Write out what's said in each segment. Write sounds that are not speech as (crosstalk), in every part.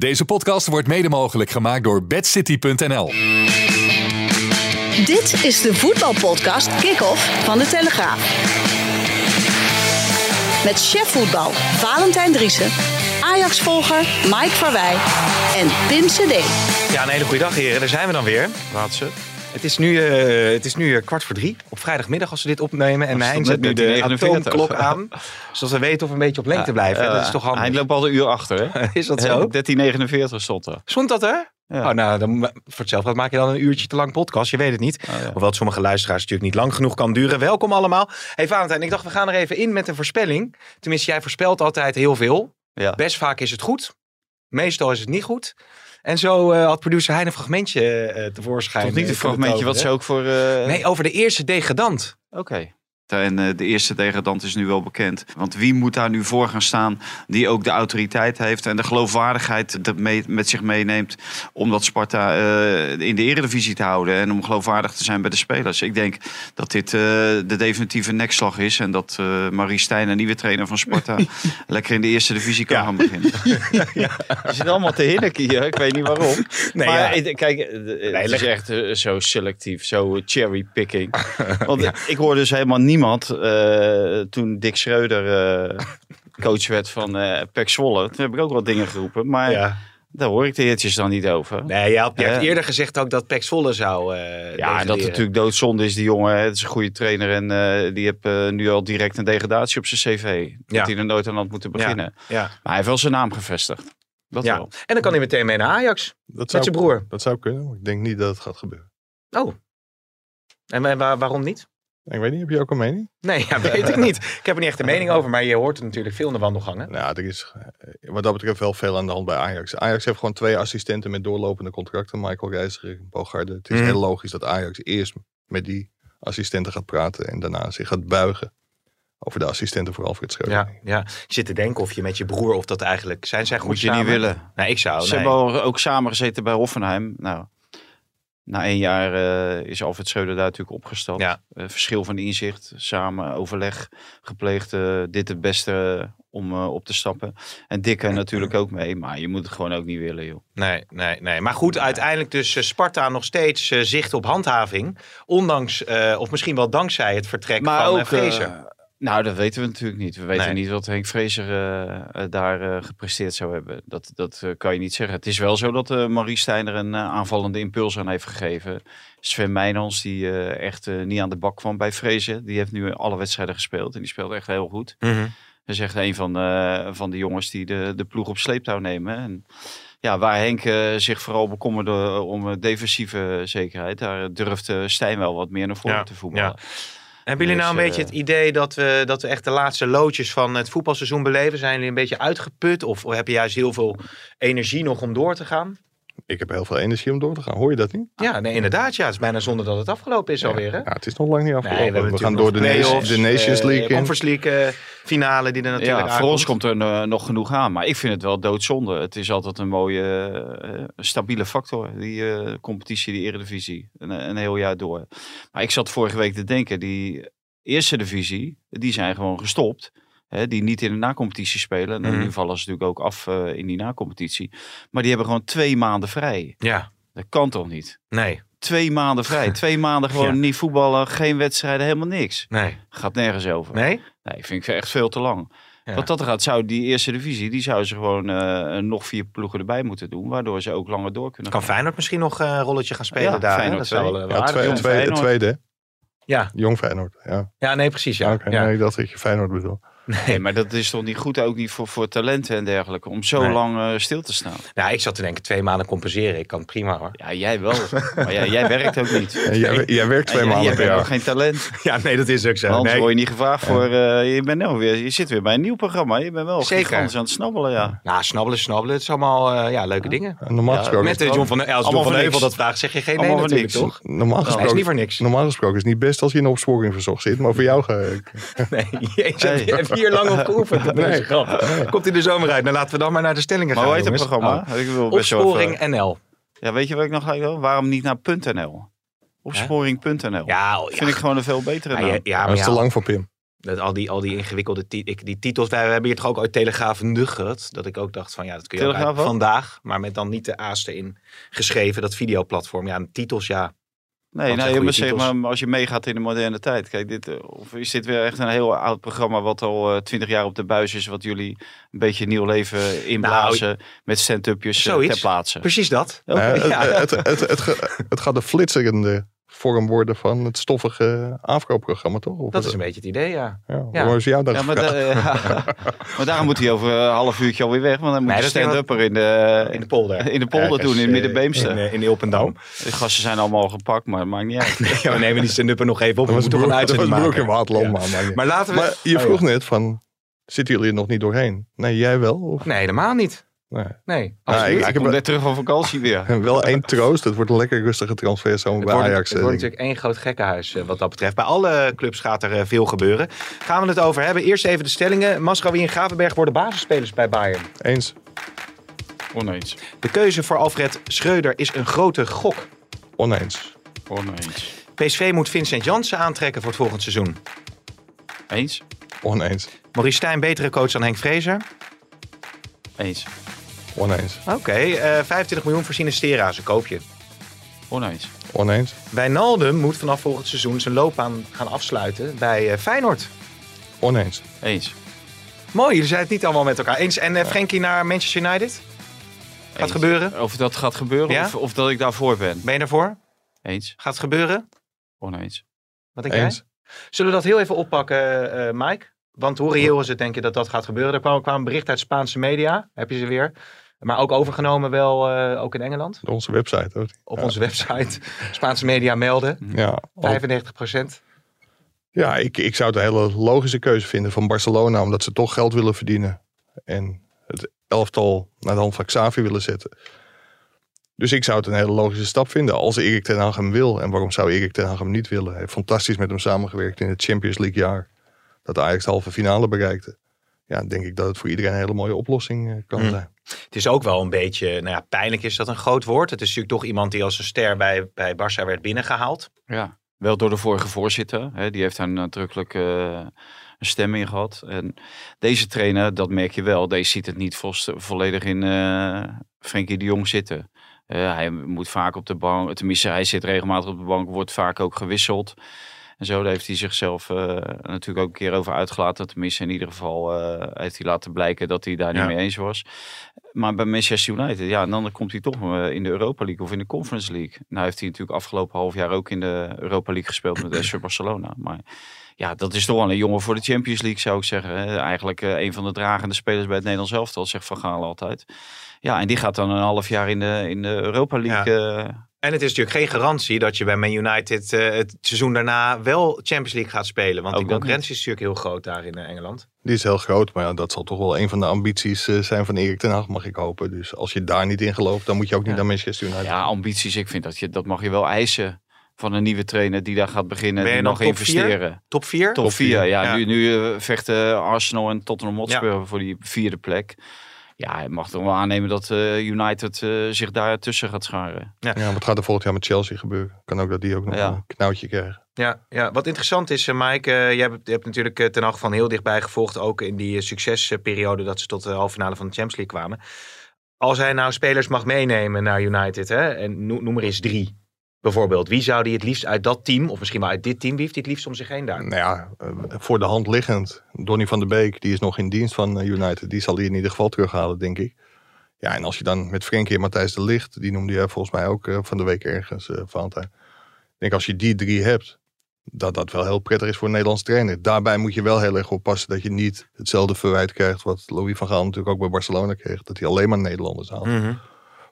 Deze podcast wordt mede mogelijk gemaakt door bedcity.nl. Dit is de voetbalpodcast Kick-Off van de Telegraaf. Met chef voetbal Valentijn Driessen, Ajax-volger Mike Verwij en Pim CD. Ja, een hele goede dag heren. Daar zijn we dan weer. Laatste. Het is nu, eh, het is nu eh, kwart voor drie op vrijdagmiddag als we dit opnemen. En Hein zet nu de 13.49. atoomklok aan. Zodat we weten of we een beetje op lengte blijven. dat is toch handig. Hij loopt al een uur achter, hè? (laughs) Is dat zo? 13.49 stond er. Stond dat er? Ja. Oh, nou, dan, voor hetzelfde maak je dan een uurtje te lang podcast. Je weet het niet. Oh, ja. Hoewel het sommige luisteraars natuurlijk niet lang genoeg kan duren. Welkom allemaal. Hey Valentijn, ik dacht we gaan er even in met een voorspelling. Tenminste, jij voorspelt altijd heel veel. Ja. Best vaak is het goed. Meestal is het niet goed. En zo eh, had producer Hein een fragmentje eh tevoorschijn. Toch niet eh, een fragmentje wat ze ook voor... Nee, over de eerste degradant. Oké. En eh, de eerste degradant is nu wel bekend. Want wie moet daar nu voor gaan staan die ook de autoriteit heeft en de geloofwaardigheid dat mee- met zich meeneemt om dat Sparta eh, in de eredivisie te houden en om geloofwaardig te zijn bij de spelers. Ik denk dat dit eh, de definitieve nekslag is en dat eh, Marie Stijn, een nieuwe trainer van Sparta, (laughs) lekker in de eerste divisie kan Ja. gaan beginnen. (laughs) Je (laughs) zit allemaal te hinniken hier, ik weet niet waarom. Nee, maar ja. kijk, het is echt zo selectief, zo cherrypicking. Want ik hoorde dus helemaal niemand eh, toen Dick Schreuder eh, coach werd van eh Pek Zwolle. Toen heb ik ook wel dingen geroepen, maar Ja. daar hoor ik de heertjes dan niet over. Nee, je, had, je hebt eerder gezegd ook dat Pek Zwolle zou eh Ja, en dat het natuurlijk doodzonde is, die jongen. hè. Het is een goede trainer en eh, die heeft eh, nu al direct een degradatie op zijn cv. Dat Ja. hij er nooit aan had moeten beginnen. Ja. Maar hij heeft wel zijn naam gevestigd. Dat ja. wel. En dan kan hij meteen mee naar Ajax. Dat Met zou, zijn broer. dat zou kunnen, maar ik denk niet dat het gaat gebeuren. Oh. En wa- wa- waarom niet? Ik weet niet, heb je ook een mening? Nee, ja, weet ik niet. Ik heb er niet echt een mening over, maar je hoort er natuurlijk veel in de wandelgangen. Nou, er is eh, wat dat betreft wel veel aan de hand bij Ajax. Ajax heeft gewoon twee assistenten met doorlopende contracten. Michael Reiziger en Bogarde. Het is Mhm. heel logisch dat Ajax eerst met die assistenten gaat praten. En daarna zich gaat buigen over de assistenten voor Alfred Schreuder. Ja, ja. Ik zit te denken of je met je broer of dat eigenlijk zijn. Zij goed Moet je samen? niet willen. Nee, ik zou. Ze nee. hebben al ook samen gezeten bij Hoffenheim. Nou, na één jaar eh, is Alfred Schreuder daar natuurlijk opgestapt. Ja. Eh, verschil van inzicht, samen overleg gepleegd. eh, dit het beste om op te stappen. En Dikke natuurlijk ook mee. Maar je moet het gewoon ook niet willen, joh. Nee, nee, nee. Maar goed, uiteindelijk dus Sparta nog steeds zicht op handhaving. Ondanks, of misschien wel dankzij het vertrek Maar van ook, Fraser. Nou, dat weten we natuurlijk niet. We weten Nee. niet wat Henk Vrezer eh, eh, daar eh, gepresteerd zou hebben. Dat, dat kan je niet zeggen. Het is wel zo dat Marie Stijn er een aanvallende impuls aan heeft gegeven. Sven Meijnans, die echt niet aan de bak kwam bij Vrezen. Die heeft nu alle wedstrijden gespeeld. En die speelt echt heel goed. Mhm. Dat is echt een van, van de jongens die de, de ploeg op sleeptouw nemen. En ja, waar Henk zich vooral bekommerde om defensieve zekerheid. Daar durft eh, Stijn wel wat meer naar voren Ja, te voetballen. Hebben jullie nou een beetje het idee dat we, dat we echt de laatste loodjes van het voetbalseizoen beleven? Zijn jullie een beetje uitgeput? Of heb je juist heel veel energie nog om door te gaan? Ik heb heel veel energie om door te gaan. Hoor je dat niet? Ja, nee, inderdaad. Ja, het is bijna zonder dat het afgelopen is alweer. Hè? Ja, het is nog lang niet afgelopen. we gaan door de, Nations, de Nations League in. Conference League eh, finale die er natuurlijk ja, voor ons komt er eh, nog genoeg aan. Maar ik vind het wel doodzonde. Het is altijd een mooie, eh, stabiele factor. Die eh, competitie, die eredivisie. Een, een heel jaar door. Maar ik zat vorige week te denken. Die eerste divisie, die zijn gewoon gestopt. Hè, die niet in de nacompetitie spelen. En Mhm. nu vallen ze natuurlijk ook af eh, in die nacompetitie. Maar die hebben gewoon twee maanden vrij. Ja, Dat kan toch niet? nee, Twee maanden vrij. (laughs) Twee maanden gewoon Ja. niet voetballen. Geen wedstrijden, helemaal niks. nee. Gaat nergens over. Nee? Nee, vind ik echt veel te lang. Ja. Wat dat er gaat, zou die eerste divisie, die zou ze gewoon eh, nog vier ploegen erbij moeten doen. Waardoor ze ook langer door kunnen Kan gaan. Feyenoord misschien nog eh, een rolletje gaan spelen Ja, daar? Feyenoord Dat zou wel, Ja, twee, tweede. hè? Ja. Jong Feyenoord. Ja. ja, nee, precies. Ja. Oké, ja. nee, ik dacht dat je Feyenoord bedoel. Nee, maar dat is toch niet goed, ook niet voor, voor talenten en dergelijke, om zo Nee. lang eh, stil te staan. Nou, ik zat te denken, twee maanden compenseren. Ik kan het prima hoor. Ja, jij wel. maar jij, jij werkt ook niet. Jij, jij werkt twee En jij, maanden jij per bent jaar. ook geen talent. (laughs) Ja, nee, dat is ook zo. Anders Nee. word je niet gevraagd voor... eh, je, bent nou weer, je zit weer bij een nieuw programma. Je bent wel Zeker. gigantisch aan het snabbelen, ja. Nou, snabbelen, snabbelen. Het is allemaal eh, ja, leuke dingen. Normaal Ja, gesproken, Met John van als John van Heuvel dat vraagt, zeg je geen Allemaal nee natuurlijk, niks. toch? normaal Hij is gesproken, niet voor niks. normaal gesproken is het niet best als je in een opsporingsverzocht zit. Maar voor jou ga ik. Nee, jezus, Hebt hier lang op geoefend. op deze Nee. grap. Komt in de zomer uit. Nou, laten we dan maar naar de stellingen Maar gaan, hoe heet het programma? Ik wil even- Opsporing NL. Ja, weet je wat ik nog ga doen? Waarom niet naar .nl? Opsporing.nl. Ja, oh, ja. Vind ik gewoon een veel betere naam. ja, ja, dat maar is te ja, lang voor Pim. Dat al, die, al die ingewikkelde ti- ik, die titels. Wij hebben hier toch ook ooit Telegraaf Nugget. Dat ik ook dacht van ja, dat kun je Telegraaf uit- vandaag. Maar met dan niet de A's erin geschreven. Dat videoplatform. Ja, titels ja. Nee, zijn nee goede maar, zeg titels? maar als je meegaat in de moderne tijd. Kijk, dit, eh, of is dit weer echt een heel oud programma wat al twintig jaar op de buis is. Wat jullie een beetje nieuw leven inblazen met stand-upjes eh, ter plaatse. Precies dat. Eh, het, Ja. het, het, het, het, ge- het gaat de flitserende vorm worden van het stoffige AFCO-programma, toch? Of Dat is een beetje het idee, ja. Ja, ja. Is jou dat Ja, maar, gegaan? da- (laughs) ja. maar daarom moet hij over een half uurtje alweer weg. Want dan moet Nee, je stand-upper in de, In de polder. in de polder Ergens, doen, in eh, Middenbeemster. In, eh, in Ilpendam. De gasten zijn allemaal gepakt, maar het maakt niet uit. Ja, we nemen die stand-upper nog even op. We Dat moeten toch een broek, dat was uitzending in maken. Waterland, man. Maar laten we... Maar je Oh, vroeg ja. net van, zitten jullie er nog niet doorheen? Nee, jij wel? Of? Nee, helemaal niet. Nee. Nee. Ik- komt heb- net terug van vakantie weer. En (laughs) wel één troost, het wordt een lekker rustige transfer zomer Het bij wordt, Ajax. het wordt ik. natuurlijk één groot gekkenhuis eh, wat dat betreft. Bij alle clubs gaat er eh, veel gebeuren. Gaan we het over hebben. Eerst even de stellingen. Masraoui en Gravenberg worden basisspelers bij Bayern. Eens, Oneens. De keuze voor Alfred Schreuder is een grote gok. oneens, Oneens. PSV moet Vincent Janssen aantrekken voor het volgend seizoen. Eens? oneens, Maurice Stijn betere coach dan Henk Vrezer. Eens. Oneens, Oké, eh 25 miljoen voor Sinistera. Ze koop je. Oneens. oneens, Wijnaldum moet vanaf volgend seizoen zijn loopbaan gaan afsluiten bij eh, Feyenoord. oneens. Eens. Mooi, jullie zijn het niet allemaal met elkaar eens. En eh, Frenkie naar Manchester United? Gaat Eens. gebeuren? Of dat gaat gebeuren Ja? of, of dat ik daarvoor ben. Ben je daarvoor? Eens. Gaat het gebeuren? Oneens. Wat denk jij? Eens. Zullen we dat heel even oppakken, eh Mike? Want hoe reëel is het, denk je, dat dat gaat gebeuren? Er kwam, kwam een bericht uit Spaanse media. Heb je ze weer? Maar ook overgenomen wel, eh, ook in Engeland. Door onze website. Hoor. Op Ja. onze website. Spaanse media melden. Ja, al- 95 procent. ja ik, ik zou het een hele logische keuze vinden van Barcelona, omdat ze toch geld willen verdienen. En het elftal naar de hand van Xavi willen zetten. Dus ik zou het een hele logische stap vinden als Erik ten Hag hem wil. En waarom zou Erik ten Hag hem niet willen? Hij heeft fantastisch met hem samengewerkt in het Champions League jaar. Dat Ajax de halve finale bereikte. Ja, denk ik dat het voor iedereen een hele mooie oplossing eh, kan Hmm. zijn. Het is ook wel een beetje, nou ja, pijnlijk is dat een groot woord. Het is natuurlijk toch iemand die als een ster bij, bij Barça werd binnengehaald. Ja. Wel door de vorige voorzitter. Hè, die heeft daar nadrukkelijk eh, een stem in gehad. En deze trainer, dat merk je wel. Deze ziet het niet vo- volledig in eh Frenkie de Jong zitten. Eh, hij moet vaak op de bank. Tenminste, hij zit regelmatig op de bank. Wordt vaak ook gewisseld. En zo heeft hij zichzelf eh, natuurlijk ook een keer over uitgelaten. Tenminste, in ieder geval eh, heeft hij laten blijken dat hij daar Ja. niet mee eens was. Maar bij Manchester United, ja, en dan komt hij toch eh, in de Europa League of in de Conference League. Nou heeft hij natuurlijk afgelopen half jaar ook in de Europa League gespeeld met (clears throat) SV Barcelona. Maar ja, dat is toch wel een jongen voor de Champions League, zou ik zeggen. hè. Eigenlijk een van de dragende spelers bij het Nederlands elftal, zegt Van Gaal altijd. Ja, en die gaat dan een half jaar in de, in de Europa League. En het is natuurlijk geen garantie dat je bij Man United eh, het seizoen daarna wel Champions League gaat spelen. Want Ook die concurrentie is natuurlijk heel groot daar in eh, Engeland. Die is heel groot, maar ja, dat zal toch wel een van de ambities eh, zijn van Erik ten Hag, mag ik hopen. Dus als je daar niet in gelooft, dan moet je ook niet Ja. naar Manchester United. ja, ambities, ik vind dat je dat mag je wel eisen van een nieuwe trainer die daar gaat beginnen. Ben je die nog top vier? investeren. Top 4? Top 4, ja. Ja. Nu, nu vechten Arsenal en Tottenham Hotspur voor die vierde plek. Ja, hij mag toch wel aannemen dat eh, United eh, zich daar tussen gaat scharen. Ja, wat gaat er volgend jaar met Chelsea gebeuren? Kan ook dat die ook nog Ja. een knoutje krijgen. Ja, ja, wat interessant is, eh, Mike, eh, jij hebt, je hebt natuurlijk ten Hag van heel dichtbij gevolgd, ook in die succesperiode dat ze tot de halve finale van de Champions League kwamen. Als hij nou spelers mag meenemen naar United, hè, en noem, noem er eens drie, bijvoorbeeld. Wie zou die het liefst uit dat team, of misschien wel uit dit team, wie heeft hij het liefst om zich heen daar? Nou ja, eh, voor de hand liggend. Donny van der Beek, die is nog in dienst van eh, United. Die zal hij in ieder geval terughalen, denk ik. Ja, en als je dan met Frenkie en Matthijs de Ligt, die noemde jij volgens mij ook eh, van de week ergens, Valentijn. Ik denk als je die drie hebt, dat dat wel heel prettig is voor een Nederlands trainer. Daarbij moet je wel heel erg oppassen dat je niet hetzelfde verwijt krijgt wat Louis van Gaal natuurlijk ook bij Barcelona kreeg. Dat hij alleen maar Nederlanders haalt. Mhm.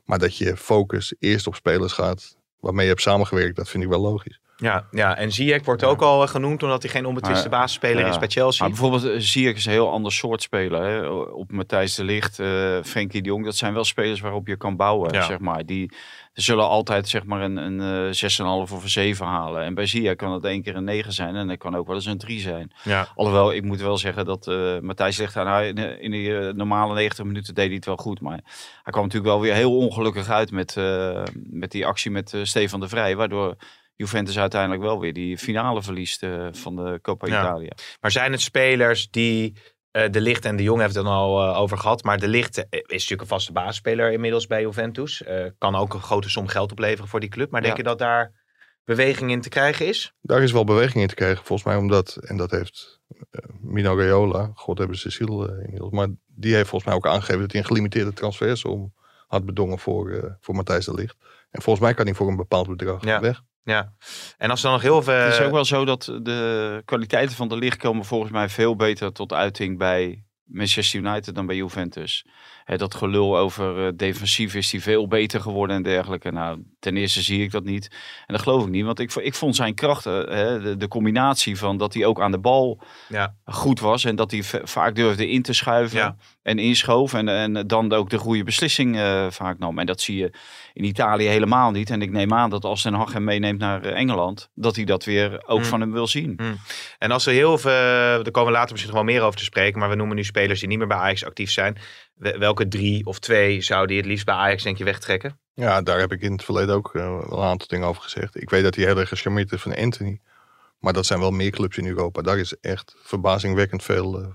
Maar dat je focus eerst op spelers gaat waarmee je hebt samengewerkt, dat vind ik wel logisch. Ja, ja, en Ziyech wordt ook al eh, genoemd omdat hij geen onbetwiste basisspeler is bij Chelsea. Maar bijvoorbeeld eh, Ziyech is een heel ander soort speler. Hè. Op Matthijs de Ligt, eh Frenkie de Jong. Dat zijn wel spelers waarop je kan bouwen, zeg maar. Die zullen altijd zeg maar een, een eh 6,5 of een 7 halen. En bij Ziyech kan het één keer een 9 zijn. En dat kan ook wel eens een 3 zijn. ja. Alhoewel, ik moet wel zeggen dat eh Matthijs de Ligt... nou, in, de- in normale 90 minuten deed hij het wel goed. Maar hij kwam natuurlijk wel weer heel ongelukkig uit met, met die actie met eh, Stefan de Vrij. Waardoor Juventus uiteindelijk wel weer die finale verliest eh, van de Coppa Ja. Italia. Maar zijn het spelers die eh, De Licht en De Jong hebben het dan al eh, over gehad. Maar De Licht is natuurlijk een vaste basisspeler inmiddels bij Juventus. Eh, kan ook een grote som geld opleveren voor die club. Maar denk Ja. je dat daar beweging in te krijgen is? Daar is wel beweging in te krijgen, volgens mij, omdat, en dat heeft Mino Raiola, god hebben ze Cecile eh, inmiddels, maar die heeft volgens mij ook aangegeven dat hij een gelimiteerde transfersom had bedongen voor, eh, voor Matthijs de Ligt. En volgens mij kan hij voor een bepaald bedrag Ja. weg. Ja. En als er dan nog heel veel... Het is ook wel zo dat de kwaliteiten van de licht komen volgens mij veel beter tot uiting bij Manchester United dan bij Juventus. Hè, dat gelul over eh, defensief is hij veel beter geworden en dergelijke. Nou, ten eerste zie ik dat niet. En dat geloof ik niet, want ik, ik vond zijn krachten, hè, de, de combinatie van dat hij ook aan de bal Ja. goed was en dat hij vaak durfde in te schuiven Ja. En inschoof en, en dan ook de goede beslissing eh, vaak nam. En dat zie je in Italië helemaal niet. En ik neem aan dat als Den Haag hem meeneemt naar eh, Engeland, dat hij dat weer ook Mm. van hem wil zien. En als er heel veel, daar komen we later misschien nog wel meer over te spreken, maar we noemen nu spelers die niet meer bij Ajax actief zijn. Wel- Welke drie of twee zou die het liefst bij Ajax denk je wegtrekken? Ja, daar heb ik in het verleden ook eh, wel een aantal dingen over gezegd. Ik weet dat hij heel erg gecharmeerd is van Anthony. Maar dat zijn wel meer clubs in Europa. Daar is echt verbazingwekkend veel, eh,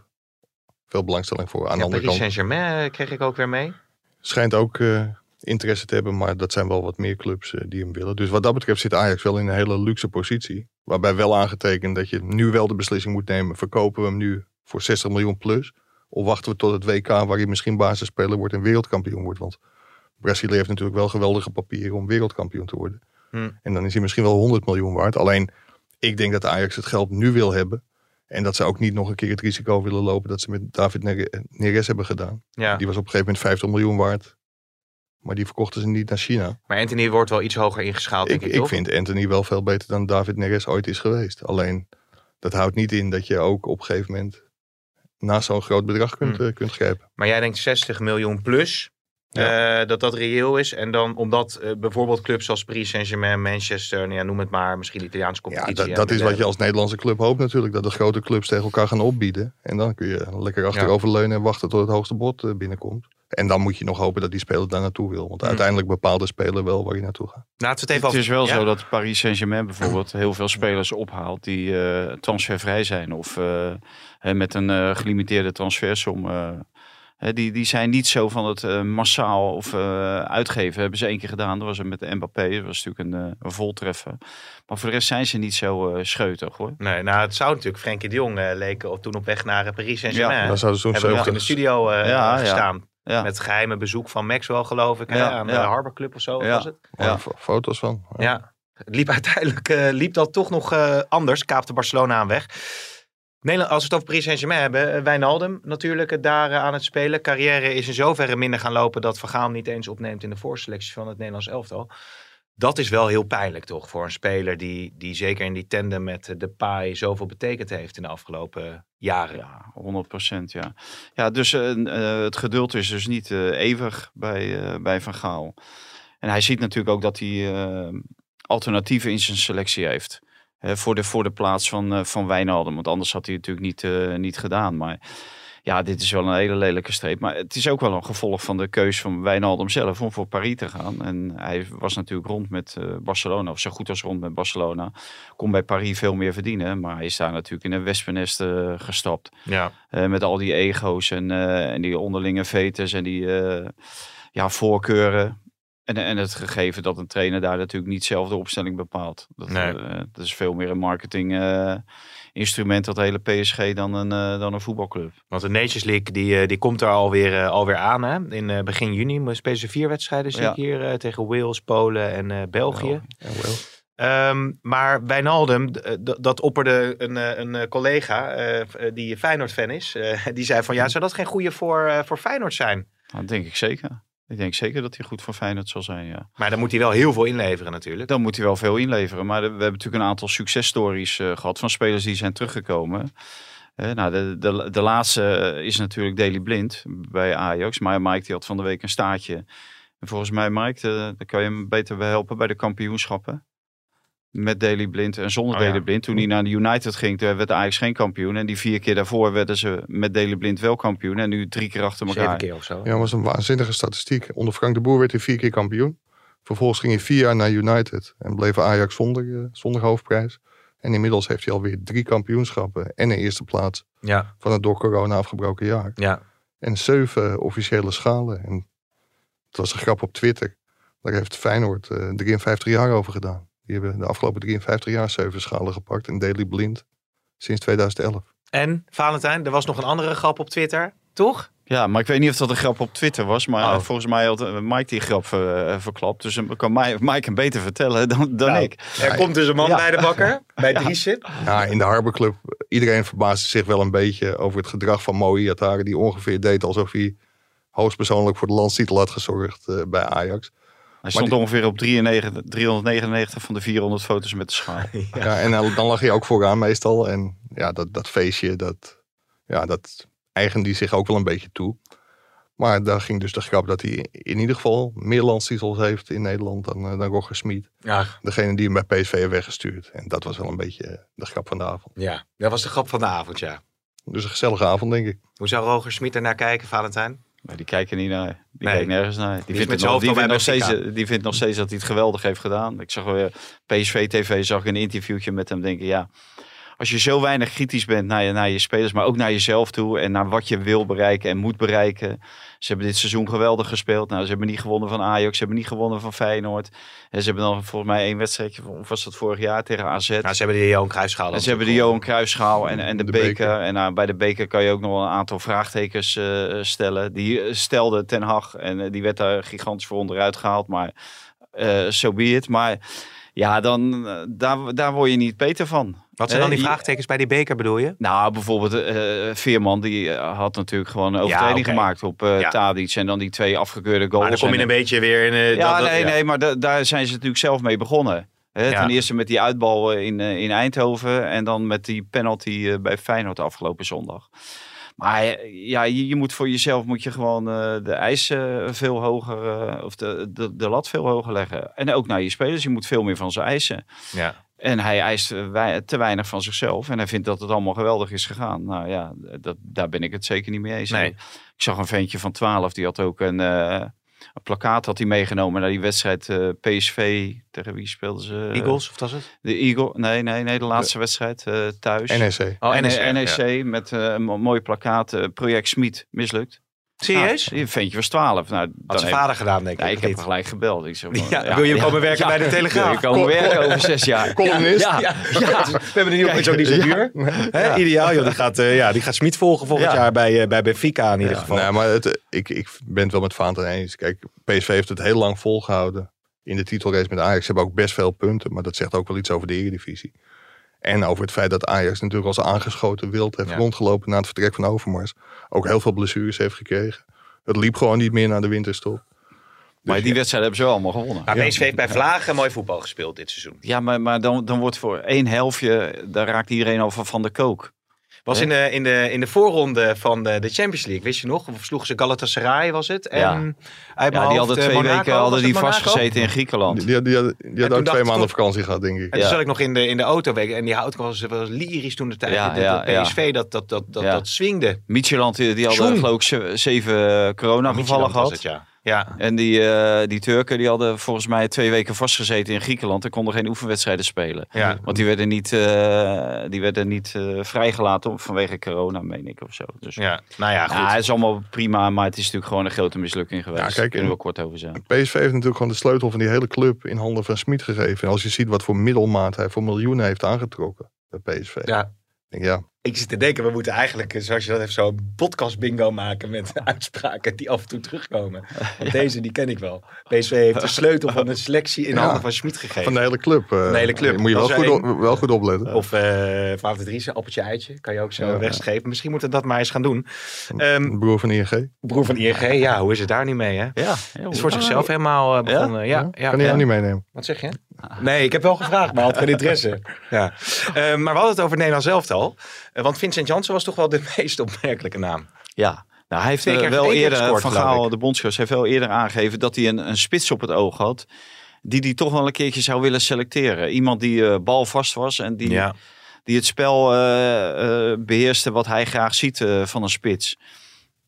veel belangstelling voor. Aan de andere Paris kant Saint-Germain eh, kreeg ik ook weer mee. schijnt ook eh, interesse te hebben. Maar dat zijn wel wat meer clubs eh, die hem willen. Dus wat dat betreft zit Ajax wel in een hele luxe positie. Waarbij wel aangetekend dat je nu wel de beslissing moet nemen. Verkopen we hem nu voor 60 miljoen plus? Of wachten we tot het WK waar hij misschien basisspeler wordt en wereldkampioen wordt? Want Brazilië heeft natuurlijk wel geweldige papieren om wereldkampioen te worden. Hmm. En dan is hij misschien wel 100 miljoen waard. Alleen, ik denk dat Ajax het geld nu wil hebben. En dat ze ook niet nog een keer het risico willen lopen dat ze met David Nere- Neres hebben gedaan. Ja. Die was op een gegeven moment 50 miljoen waard. Maar die verkochten ze niet naar China. Maar Anthony wordt wel iets hoger ingeschaald, denk Ik, ik, ik vind Anthony wel veel beter dan David Neres ooit is geweest. Alleen, dat houdt niet in dat je ook op een gegeven moment naast zo'n groot bedrag kunt, Hmm. eh, kunt grijpen. Maar jij denkt 60 miljoen plus. Eh, dat dat reëel is. En dan omdat eh, bijvoorbeeld clubs als Paris Saint-Germain, Manchester, nou ja, noem het maar, misschien de Italiaanse Ja, competitie. dat, dat is wat je als Nederlandse club hoopt natuurlijk. Dat de grote clubs tegen elkaar gaan opbieden. En dan kun je lekker achteroverleunen en wachten tot het hoogste bod eh, binnenkomt. En dan moet je nog hopen dat die speler daar naartoe wil. Want Hmm. uiteindelijk bepaalt de speler wel waar hij naartoe gaat. Laten we het even Het is wel ja? zo dat Paris Saint-Germain bijvoorbeeld heel veel spelers ophaalt die eh, transfervrij zijn. Of eh, hè, met een eh, gelimiteerde transfersom. Hè, die, die zijn niet zo van het eh, massaal of eh, uitgeven. Hebben ze één keer gedaan. Dat was het met de Mbappé. Dat was natuurlijk een, eh, een voltreffer. Maar voor de rest zijn ze niet zo eh, scheutig hoor. Nee, nou het zou natuurlijk Frenkie de Jong eh, leken op, toen op weg naar Paris Saint-Germain. Dan zouden ze zo'n hebben nog in de 70 studio eh, Ja, ja. gestaan. Ja. Met geheime bezoek van Maxwell, geloof ik. hè, Ja, aan ja. de Harbor Club of zo Ja. was het. Ja. fo- foto's van. Ja. Ja. Het liep uiteindelijk eh, liep dat toch nog eh, anders. Kaapte Barcelona aan weg. Nederland, als we het over Paris Saint-Germain hebben. eh, Wijnaldum natuurlijk eh, daar eh, aan het spelen. Carrière is in zoverre minder gaan lopen dat Van Gaal hem niet eens opneemt in de voorselectie van het Nederlands elftal. Dat is wel heel pijnlijk toch voor een speler die, die zeker in die tandem met eh, Depay zoveel betekend heeft in de afgelopen jaren. Ja, 100 procent, ja. Ja, dus het geduld is dus niet eh, eeuwig bij, bij Van Gaal. En hij ziet natuurlijk ook dat hij alternatieven in zijn selectie heeft. Voor, de, voor de plaats van, eh, van Wijnaldum. Want anders had hij het natuurlijk niet, eh, niet gedaan. Maar ja, dit is wel een hele lelijke streep. Maar het is ook wel een gevolg van de keus van Wijnaldum zelf om voor Paris te gaan. En hij was natuurlijk rond met eh, Barcelona, of zo goed als rond met Barcelona. Kon bij Paris veel meer verdienen. Maar hij is daar natuurlijk in een wespennest gestapt. Ja. Met al die ego's en, en die onderlinge vetes en die ja, voorkeuren. En, en het gegeven dat een trainer daar natuurlijk niet zelf de opstelling bepaalt. Dat, Nee. eh, dat is veel meer een marketing eh, instrument, dat hele PSG, dan een, eh, dan een voetbalclub. Want de Nations League die, die komt er alweer, alweer aan. Hè? In begin juni spelen ze vier wedstrijden zie Ja. ik hier. tegen Wales, Polen en België. Ja. Ehm, maar Wijnaldum, dat opperde een, een collega die Feyenoord-fan is. (laughs) die zei van ja, zou dat geen goede voor, voor Feyenoord zijn? Dat denk ik zeker. Ik denk zeker dat hij goed voor Feyenoord zal zijn, ja. Maar dan moet hij wel heel veel inleveren natuurlijk. Dan moet hij wel veel inleveren. Maar we hebben natuurlijk een aantal successtories eh, gehad van spelers die zijn teruggekomen. Eh, nou, de, de, de laatste eh, is natuurlijk Daley Blind bij Ajax. Maar Mike die had van de week een staartje. En volgens mij, Mike, daar kan je hem beter bij helpen bij de kampioenschappen. Met Daley Blind en zonder Oh, ja. Blind. Toen hij naar de United ging, toen werd Ajax geen kampioen. En die vier keer daarvoor werden ze met Daley Blind wel kampioen. En nu drie keer achter elkaar. Zeven keer of zo. Ja, dat was een waanzinnige statistiek. Onder Frank de Boer werd hij vier keer kampioen. Vervolgens ging hij vier jaar naar United en bleef Ajax zonder, eh, zonder hoofdprijs. En inmiddels heeft hij alweer drie kampioenschappen en een eerste plaats Ja, van het door corona afgebroken jaar. ja. En zeven officiële schalen. En het was een grap op Twitter. Daar heeft Feyenoord eh 53 jaar over gedaan. Die hebben de afgelopen 53 jaar zeven schalen gepakt. En Daily Blind sinds 2011. En, Valentijn, er was nog een andere grap op Twitter, toch? Ja, maar ik weet niet of dat een grap op Twitter was. Maar Oh. eh, volgens mij had eh, Mike die grap eh, verklapt. Dus dan kan Mi- Mike hem beter vertellen dan, dan Nou, ik. Er komt dus een man Ja. bij de bakker, (laughs) bij Driessen. Ja, in de Harbor Club, iedereen verbaasde zich wel een beetje over het gedrag van Mooi Atari. Die ongeveer deed alsof hij hoogstpersoonlijk voor de landstitel had gezorgd eh, bij Ajax. Hij stond die- ongeveer op 93, 399 van de 400 foto's met de schaal. (laughs) Ja. en dan lag hij ook vooraan meestal. En ja, dat, dat feestje, dat, ja, dat eigende hij zich ook wel een beetje toe. Maar daar ging dus de grap dat hij in ieder geval meer landstitels heeft in Nederland dan, eh, dan Roger Smit. Ja, Degene die hem bij PSV heeft weggestuurd. En dat was wel een beetje de grap van de avond. ja, dat was de grap van de avond, ja. Dus een gezellige avond, denk ik. Hoe zou Roger Smit ernaar kijken, Valentijn? Maar die kijken niet naar. Die Nee. kijkt nergens naar. Die, vindt, nog, die, vindt nog steeds, die vindt nog steeds dat hij het geweldig heeft gedaan. Ik zag weer PSV TV zag ik een interviewtje met hem denken. Ja, als je zo weinig kritisch bent naar je, naar je spelers, maar ook naar jezelf toe en naar wat je wil bereiken en moet bereiken. Ze hebben dit seizoen geweldig gespeeld. Nou, ze hebben niet gewonnen van Ajax, ze hebben niet gewonnen van Feyenoord. En ze hebben dan volgens mij één wedstrijdje, of was dat vorig jaar tegen AZ. Nou, ze hebben de Johan Cruijffschaal. En ze hebben de Johan Cruijffschaal en, en de, De beker. beker. En nou, bij de beker kan je ook nog wel een aantal vraagtekens eh, stellen. Die eh, stelde Ten Hag en die werd daar gigantisch voor onderuit gehaald. Maar zo so be it. Maar ja, dan, eh, daar, daar word je niet beter van. Wat zijn dan die Eh, vraagtekens bij die beker, bedoel je? Nou, bijvoorbeeld eh Veerman, die had natuurlijk gewoon een overtreding gemaakt op Ja. Tadic. En dan die twee afgekeurde goals. Maar dan kom je En- een beetje weer in... ja, dat- dat- nee, nee, maar da- daar zijn ze natuurlijk zelf mee begonnen. Hè. Ten eerste met die uitbal in, in Eindhoven en dan met die penalty bij Feyenoord afgelopen zondag. Maar eh, ja, je, je moet voor jezelf moet je gewoon eh, de eisen veel hoger, eh, of de, de, de lat veel hoger leggen. En ook naar je spelers, je moet veel meer van ze eisen. Ja. En hij eist te weinig van zichzelf. En hij vindt dat het allemaal geweldig is gegaan. Nou ja, dat, daar ben ik het zeker niet mee eens. Nee. Ik zag een ventje van 12, die had ook een, een plakkaat had hij meegenomen naar die wedstrijd eh, PSV. Tegen wie speelden ze? Eagles, of was het? De Eagle. Nee, nee, nee, de laatste wedstrijd eh, thuis. NEC. Oh, NEC, NEC, met eh, een mo- mooi plakkaat. Project Smit mislukt. Serieus? Nou, ventje was 12. Nou, Had dan zijn heeft- vader gedaan, denk ik. ja, ik heb hem gelijk gebeld. Ik zeg, (laughs) Ja, wil je komen werken bij de Telegraaf? Wil je komen werken over zes jaar? (laughs) Columnist. Ja, ja. (laughs) We hebben een nieuwe ook niet zo duur. Hè, Ideaal, joh. Die gaat, eh, ja, die gaat Smit volgen volgend Ja. jaar bij, eh, bij Benfica in ieder geval. Nee, maar het, ik, ik ben het wel met Vaanten eens. Kijk, PSV heeft het heel lang volgehouden in de titelrace met Ajax. Ze hebben ook best veel punten, maar dat zegt ook wel iets over de Eredivisie. En over het feit dat Ajax natuurlijk als aangeschoten wild heeft Ja. rondgelopen na het vertrek van Overmars. Ook heel veel blessures heeft gekregen. Het liep gewoon niet meer naar de winterstop. Maar die wedstrijd hebben ze wel allemaal gewonnen. Maar PSV heeft bij Vlagen mooi voetbal gespeeld dit seizoen. Ja, maar, maar dan, dan wordt voor één helftje, daar raakt iedereen van, van de kook. Was in de, in, de, in de voorronde van de, de Champions League, wist je nog? Of sloegen ze Galatasaray, was het? En Ja. Ja, die hadden eh, twee Monaco, weken hadden die vastgezeten in Griekenland. Die, die, hadden ook twee maanden vakantie gehad, denk ik. En toen Ja. zat ik nog in de, in de auto en die hout was, was lyrisch toen de tijd. Ja, dat, ja, dat. PSV dat, dat, dat, dat, Ja. dat swingde. Micheland, die, die hadden geloof ik ze- zeven coronagevallen gehad. het, ja. Ja. En die, eh, die Turken die hadden volgens mij twee weken vastgezeten in Griekenland. En konden geen oefenwedstrijden spelen. Ja. Want die werden niet, eh, die werden niet eh, vrijgelaten vanwege corona, meen ik of zo. Dus ja, nou ja, goed. het is allemaal prima, maar het is natuurlijk gewoon een grote mislukking geweest. Ja, kijk, Daar kunnen we kort over zijn. PSV heeft natuurlijk gewoon de sleutel van die hele club in handen van Smit gegeven. En als je ziet wat voor middelmaat hij voor miljoenen heeft aangetrokken bij PSV. ja. Denk ja, Ik zit te denken, we moeten eigenlijk, eh, zoals je dat heeft, zo'n podcast bingo maken met (laughs) uitspraken die af en toe terugkomen. (laughs) Want deze, die ken ik wel. PSV heeft de sleutel van de selectie in Ja. handen van Schmid gegeven. van de hele club. eh, de hele club. Moet je wel goed, op- wel goed opletten. Of uh, de Driessen, appeltje eitje. Kan je ook zo Ja. Misschien moeten we dat maar eens gaan doen. Ehm, broer van ING. broer van ING, ja, hoe is het daar nu mee? Hè? Ja, Is voor zichzelf helemaal eh, begonnen. Ja, ja, kan hij ja. ook niet meenemen. Wat zeg je? Nee, ik heb wel gevraagd, maar had geen interesse. Ja. Eh, maar we hadden het over het Nederlands elftal. Uh, want Vincent Janssen was toch wel de (laughs) meest opmerkelijke naam. Ja, nou, hij heeft eh, keer- wel eerder, gescoord, Van Gaal, de bondscoach, heeft wel eerder aangegeven dat hij een, een spits op het oog had. Die hij toch wel een keertje zou willen selecteren. Iemand die eh balvast was en die, die het spel eh, eh, beheerste wat hij graag ziet eh, van een spits.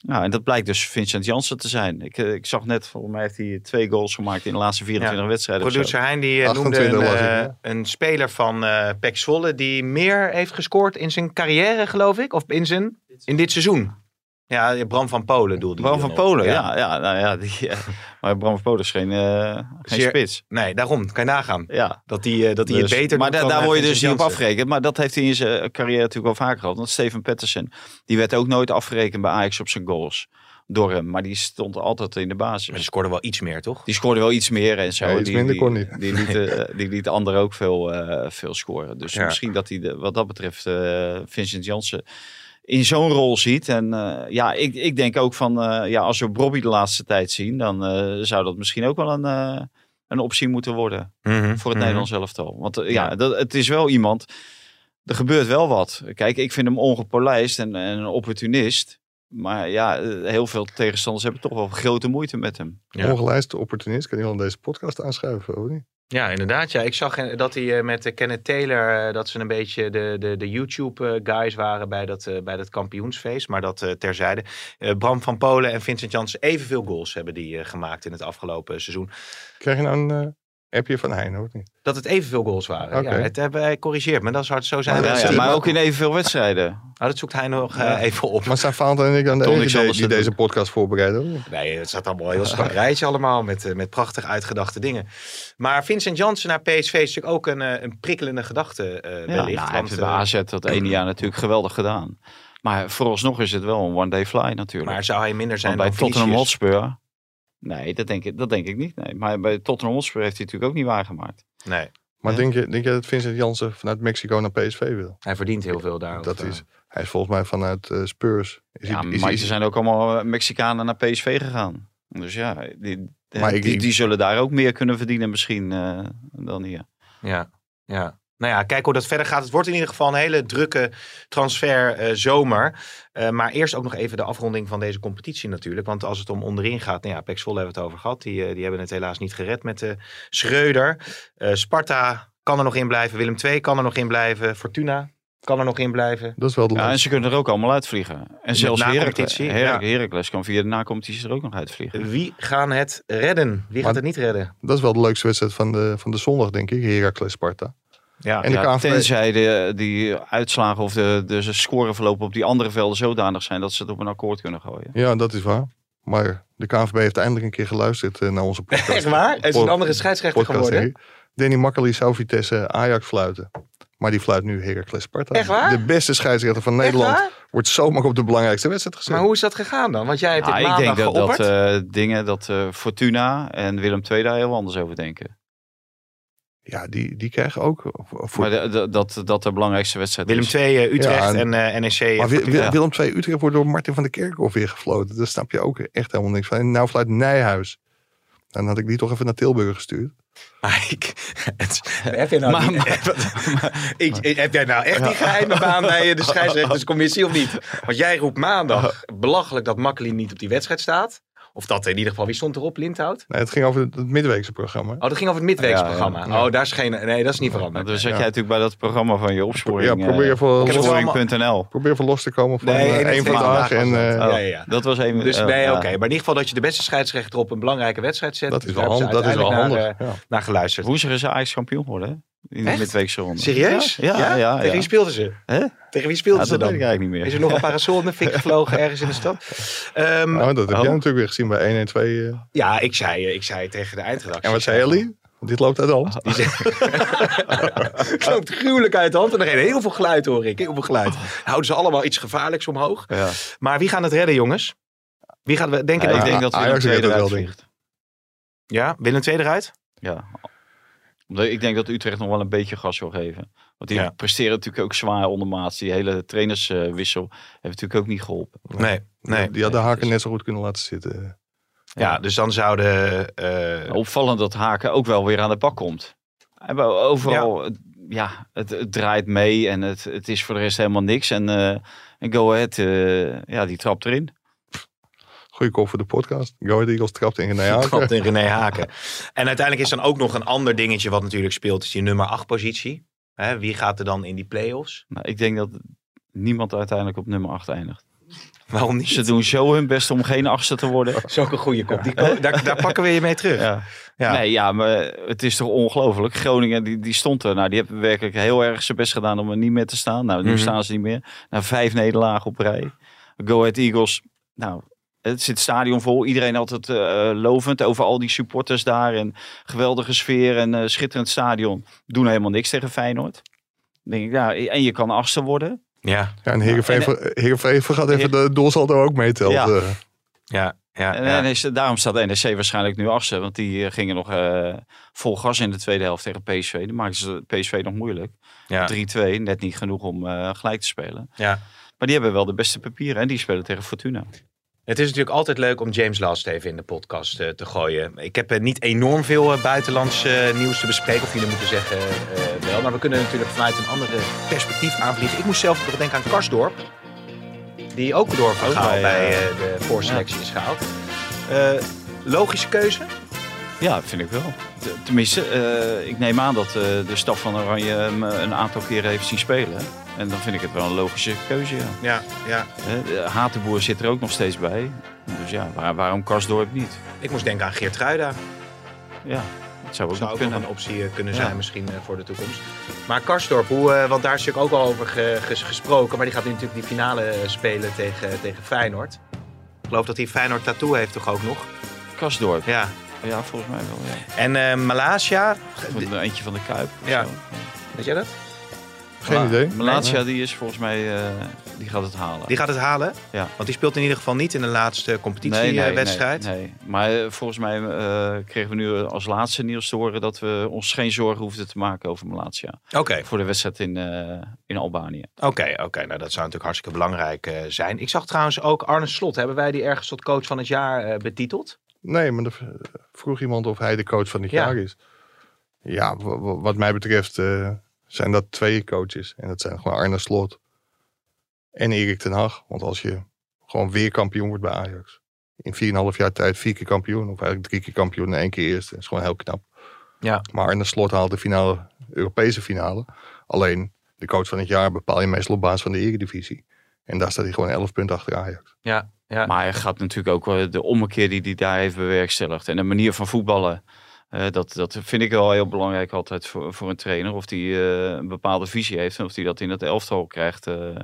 Nou, en dat blijkt dus Vincent Janssen te zijn. Ik, eh, ik zag net, volgens mij heeft hij twee goals gemaakt in de laatste 24 wedstrijden. Producer Hein die eh, noemde 28 een, eh, ja. een speler van eh Pek Zwolle die meer heeft gescoord in zijn carrière, geloof ik. Of in, zijn, in dit seizoen. Ja, Bram van Polen doelde Bram van. Polen, ja. ja, nou ja die, eh, (laughs) maar Bram van Polen is geen, eh, geen Zeer- spits. Nee, daarom. Kan je nagaan. Ja. Dat hij dat hij Dus- het beter maar doet da- daar eh, word je dus niet op afgerekend. Maar dat heeft hij in zijn carrière natuurlijk wel vaker gehad. Want Steven Pettersen, die werd ook nooit afgerekend bij Ajax op zijn goals. Door hem. Maar die stond altijd in de Maar basis. die scoorde wel iets meer, toch? Die scoorde wel iets meer en zo. Ja, iets die, minder die, kon niet. Die liet, eh, (laughs) die liet anderen ook veel, eh, veel scoren. Dus Ja. misschien dat hij de- wat dat betreft eh, Vincent Janssen in zo'n rol ziet. En eh, ja, ik, ik denk ook van, eh, ja, als we Bobby de laatste tijd zien, dan eh, zou dat misschien ook wel een, eh, een optie moeten worden Mhm, voor het mhm. Nederlands elftal. Want ja, dat, het is wel iemand, er gebeurt wel wat. Kijk, ik vind hem ongepolijst en, en een opportunist. Maar ja, heel veel tegenstanders hebben toch wel grote moeite met hem. Ja. Ongelijste opportunist. Kan iemand deze podcast aanschuiven, of niet? Ja, inderdaad. Ja. Ik zag eh, dat hij eh, met eh, Kenneth Taylor, dat ze een beetje de, de, de YouTube-guys waren bij dat, bij dat kampioensfeest. Maar dat terzijde. Bram van Polen en Vincent Janssen evenveel goals hebben die gemaakt in het afgelopen seizoen. Krijg je nou een eh, appje van Hein, of niet? Dat het evenveel goals waren. Ja, het hebben hij corrigeert me. Dat zou het zo zijn. Maar Ja, ja, maar ook in evenveel wedstrijden. (laughs) Oh, dat zoekt hij nog eh, even op. Maar zijn Valentijn en ik dan de enige die, die deze podcast voorbereiden? Nee, het staat allemaal heel strak rijtje allemaal met, eh, met prachtig uitgedachte dingen. Maar Vincent Janssen naar PSV is natuurlijk ook een, eh, een prikkelende gedachte eh Ja, nou, hij heeft want, het bij AZ dat ene jaar natuurlijk geweldig gedaan. Maar vooralsnog is het wel een one-day fly natuurlijk. maar zou hij minder zijn Want bij dan Tottenham? Hotspur... Nee, dat denk, ik, dat denk ik niet. Nee. Maar bij Tottenham Hotspur heeft hij natuurlijk ook niet waargemaakt. Nee, Maar Ja. denk, je, denk je dat Vincent Jansen vanuit Mexico naar PSV wil? hij verdient heel veel daar. Dat is, hij is volgens mij vanuit eh, Spurs. Is Ja, hij- is- maar is- er zijn ook allemaal eh, Mexicanen naar PSV gegaan. Dus ja, die, Maar die, ik- die zullen daar ook meer kunnen verdienen misschien eh, dan hier. Ja, ja. Nou ja, kijk hoe dat verder gaat. Het wordt in ieder geval een hele drukke transfer eh, zomer. Eh, maar eerst ook nog even de afronding van deze competitie natuurlijk. Want als het om onderin gaat, nou ja, Pek Zwolle hebben we het over gehad. Die, eh, die hebben het helaas niet gered met de Schreuder. Eh, Sparta kan er nog in blijven. Willem II kan er nog in blijven. Fortuna kan er nog in blijven. Dat is wel de Ja, en ze kunnen er ook allemaal uitvliegen. En zelfs Heracles, kan via de nacompetitie er ook nog uitvliegen. Wie gaan het redden? Wie gaat het niet redden? Dat is wel de leukste wedstrijd van de, van de zondag, denk ik. Heracles Sparta. Ja, En de Ja, KNVB tenzij de, die uitslagen of de, de scoreverlopen op die andere velden zodanig zijn dat ze het op een akkoord kunnen gooien. Ja, dat is waar. Maar de KNVB heeft eindelijk een keer geluisterd eh, naar onze (laughs) podcast. Echt waar? Het is een andere scheidsrechter geworden. ik. Danny Makkely zou Vitesse Ajax fluiten. Maar die fluit nu Heracles Sparta. Echt waar? De beste scheidsrechter van Echt Nederland waar? wordt zomaar op de belangrijkste wedstrijd gezet. Maar hoe is dat gegaan dan? Want jij hebt Ja, dit ik maandag denk dat, eh, dingen dat eh, Fortuna en Willem II daar heel anders over denken. Ja, die, die krijgen ook... Voor, voor- Maar de- de- dat, dat de belangrijkste wedstrijd Willem is. II, eh, Utrecht Ja, en eh, NEC. maar Wi- Fortuna. Wi- Willem II Utrecht wordt door Martin van der Kerkhoff weer gefloten. Daar snap je ook echt helemaal niks van. En nou fluit Nijhuis. Dan had ik die toch even naar Tilburg gestuurd. Maar ik, (laughs) het, heb, jij nou Maar- niet- (laughs) ik, ik- heb jij nou echt die geheime baan bij eh, de (laughs) scheidsrechterscommissie of niet? Want jij roept maandag belachelijk dat Makkeli niet op die wedstrijd staat. Of dat in ieder geval, wie stond erop? Lindhout? Nee, het ging over het, midweekse programma. Oh, dat ging over het midweekse ja. programma. Ja. Oh, daar is geen... Nee, dat is niet veranderd. dus zat jij natuurlijk bij dat programma van je opsporing. Ja, probeer eh, voor- het wel opsporing.nl. Probeer even los te komen van Nee, eh, één één vandaag. En, dat. eh, Oh. Ja, ja, ja. Dat was een. Dus oh, nee, ja. oké. Maar in ieder geval dat je de beste scheidsrechter op een belangrijke wedstrijd zet. dat is wel, daar hebben hand, ze dat is wel handig. Naar, ja. naar geluisterd. Woensdag is Ajax kampioen geworden. In de midweekse ronde. Serieus? Ja, ja, ja. Tegen wie speelden ze? Hè? Tegen wie speelden Ja, ze dat weet ik eigenlijk niet meer. Is er nog een parasol in de fik gevlogen ergens in de stad? Ehm, Nou, dat heb Oh. jij natuurlijk weer gezien bij 112. eh. Ja, ik zei, eh, ik zei tegen de eindredactie. En wat zei Ellie? Dit loopt uit de hand. Die zei- (laughs) Het loopt gruwelijk uit de hand en er reden heel veel geluid hoor ik. Heel veel geluid. Houden ze allemaal iets gevaarlijks omhoog. Ja. Maar wie gaan het redden jongens? Wie gaat we denken Ja, dat? ik denk dat Willem Ajax II eruit vliegt. Ja, Willem II eruit? Ja. Omdat Ik denk dat Utrecht nog wel een beetje gas wil geven. Want die Ja. presteren natuurlijk ook zwaar ondermaats. Die hele trainerswissel heeft natuurlijk ook niet geholpen. Nee. nee. Die had de haken net zo goed kunnen laten zitten. Ja, dus dan zouden... eh, Opvallend dat Haken ook wel weer aan de bak komt. Overal, ja, ja het, het draait mee en het, het is voor de rest helemaal niks. En, eh en Go Ahead, eh, ja, die trapt erin. Goeie kop voor de podcast. Go Ahead Eagles trapt in René Haken. Trapt in René Haken. En uiteindelijk is dan ook nog een ander dingetje wat natuurlijk speelt. Is die nummer 8 positie. Hè, wie gaat er dan in die play-offs? Nou, ik denk dat niemand uiteindelijk op nummer 8 eindigt. Waarom niet? Ze doen zo hun best om geen achtste te worden. (laughs) Dat is ook een goede kop. Die, ko- daar, daar pakken we je mee terug. Ja. Ja. Nee, ja, maar het is toch ongelooflijk. Groningen, die, die stond er. Nou, die hebben werkelijk heel erg zijn best gedaan om er niet meer te staan. Nou, nu Mhm. staan ze niet meer. Na vijf nederlagen op rij. Go Ahead Eagles, nou, het zit stadion vol. Iedereen altijd eh, lovend over al die supporters daar. En geweldige sfeer en eh, schitterend stadion. Doen helemaal niks tegen Feyenoord. Dan denk ik, ja, en je kan achtste worden. Ja, Ja, en Heerenveen, gaat even de doelsaldo ook meetelt. Ja. eh. ja, ja. En ja. Daarom staat NEC waarschijnlijk nu achtste. Want die eh, gingen nog eh, vol gas in de tweede helft tegen PSV. Die maakten ze PSV nog moeilijk. ja. 3-2, net niet genoeg om eh, gelijk te spelen. ja. Maar die hebben wel de beste papieren en die spelen tegen Fortuna. Het is natuurlijk altijd leuk om James Last even in de podcast eh, te gooien. Ik heb eh, niet enorm veel eh, buitenlands nieuws te bespreken, of jullie moeten zeggen wel. Maar we kunnen natuurlijk vanuit een andere perspectief aanvliegen. Ik moest zelf nog denken aan Karsdorp. Die ook door Van Gaal bij, de voorselectie is gehaald. Eh, logische keuze? Ja, vind ik wel. Tenminste, eh, ik neem aan dat eh, de staf van Oranje hem eh, een aantal keren heeft zien spelen. En dan vind ik het wel een logische keuze, ja. Ja, ja. Hatenboer zit er ook nog steeds bij. Dus ja, waar- waarom Karsdorp niet? Ik moest denken aan Geert Ruida. Ja, dat zou ook zou nog ook nog kunnen. een optie kunnen zijn Ja. misschien eh, voor de toekomst. Maar Karsdorp, hoe, eh, want daar is natuurlijk ook al over ge- ges- gesproken. Maar die gaat nu natuurlijk die finale spelen tegen, tegen Feyenoord. Ik geloof dat hij Feyenoord tattoo heeft toch ook nog? Karsdorp, Ja. Ja, volgens mij wel, ja. En eh Malaysia, een eentje van de Kuip. of Ja. zo. weet jij dat? Geen idee. Malatia, die is volgens mij, eh, die gaat het halen. Die gaat het halen? Ja. Want die speelt in ieder geval niet in de laatste competitiewedstrijd. Nee, nee, Maar eh, volgens mij eh, kregen we nu als laatste nieuws te horen dat we ons geen zorgen hoefden te maken over Malatia. Oké, Voor de wedstrijd in, eh, in Albanië. oké, oké. Nou, dat zou natuurlijk hartstikke belangrijk eh, zijn. Ik zag trouwens ook Arne Slot. Hebben wij die ergens tot coach van het jaar eh, betiteld? Nee, maar er vroeg iemand of hij de coach van dit Ja. jaar is. Ja, wa- wa- wat mij betreft eh, zijn dat twee coaches. En dat zijn gewoon Arne Slot en Erik ten Hag. Want als je gewoon weer kampioen wordt bij Ajax. In 4,5 jaar tijd vier keer kampioen. Of eigenlijk drie keer kampioen en één keer eerste. is gewoon heel knap. Ja. Maar Arne Slot haalt de finale, Europese finale. Alleen de coach van het jaar bepaal je meestal op basis van de eredivisie. En daar staat hij gewoon 11 punten achter Ajax. Ja, ja. Maar hij gaat natuurlijk ook wel de ommekeer die hij daar heeft bewerkstelligd. En de manier van voetballen. eh, dat, dat vind ik wel heel belangrijk altijd voor, voor een trainer. Of die eh, een bepaalde visie heeft. En of die dat in het elftal krijgt. eh,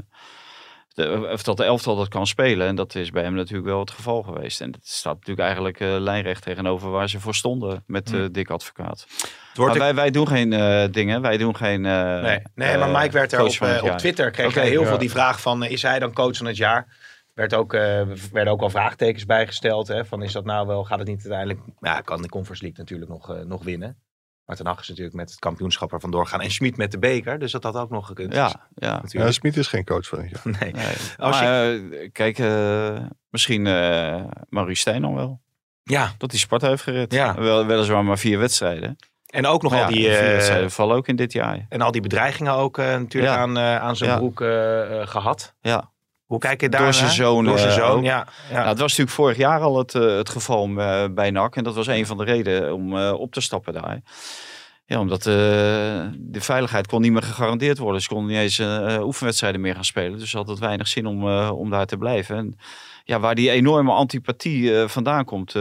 de, of dat de elftal dat kan spelen. En dat is bij hem natuurlijk wel het geval geweest. En dat staat natuurlijk eigenlijk eh, lijnrecht tegenover waar ze voor stonden. Met eh Dick Advocaat. Maar wij, wij doen geen eh, dingen. Wij doen geen... eh, Nee, nee maar eh, Mike werd er op, eh, op. Twitter kreeg hij heel ja. veel die vraag van eh, is hij dan coach van het jaar? Werd ook, eh, werden ook wel vraagtekens bijgesteld. Hè, van is dat nou wel, gaat het niet uiteindelijk... Ja, kan de Conference League natuurlijk nog, eh, nog winnen. Maar ten Hag is natuurlijk met het kampioenschap ervan doorgaan. En Schmid met de beker, dus dat had ook nog gekund. Ja, ja. Ja, natuurlijk. Smit is geen coach van het jaar. (laughs) Nee. Nee. Als maar eh, kijk, eh, misschien eh Maurice Stijn dan wel. Ja, Dat hij Sparta heeft gered. Ja. Wel, weliswaar maar vier wedstrijden. en ook nog Maar al ja, die... vier wedstrijden vallen ook in dit jaar. en al die bedreigingen ook eh, natuurlijk Ja. aan, eh, aan zijn Ja. broek eh, eh, gehad. Ja. Hoe kijk je daar Door zijn naar? zoon, Door zijn eh, zoon, ja. ja. Nou, het was natuurlijk vorig jaar al het, eh, het geval eh, bij NAC. En dat was een van de redenen om op te stappen daar. Ja, omdat de veiligheid kon niet meer gegarandeerd worden. Ze konden niet eens eh, oefenwedstrijden meer gaan spelen. Dus had het weinig zin om, om daar te blijven. En ja, waar die enorme antipathie vandaan komt,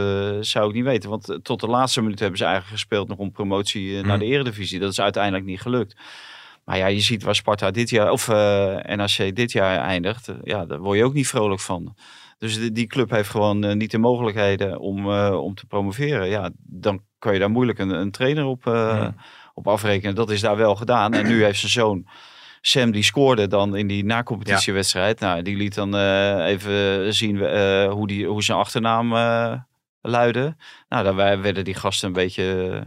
zou ik niet weten. Want tot de laatste minuut hebben ze eigenlijk gespeeld nog om promotie naar de eredivisie. Dat is uiteindelijk niet gelukt. Maar ja, je ziet waar Sparta dit jaar, of eh, NAC dit jaar eindigt. Eh, ja, daar word je ook niet vrolijk van. Dus die, die club heeft gewoon eh, niet de mogelijkheden om, om te promoveren. Ja, dan kan je daar moeilijk een, een trainer op, Ja. op afrekenen. Dat is daar wel gedaan. En nu (clears throat) heeft zijn zoon Sam, die scoorde dan in die na-competitiewedstrijd. Nou, die liet dan even zien hoe, die, hoe zijn achternaam eh luidde. Nou, daar werden die gasten een beetje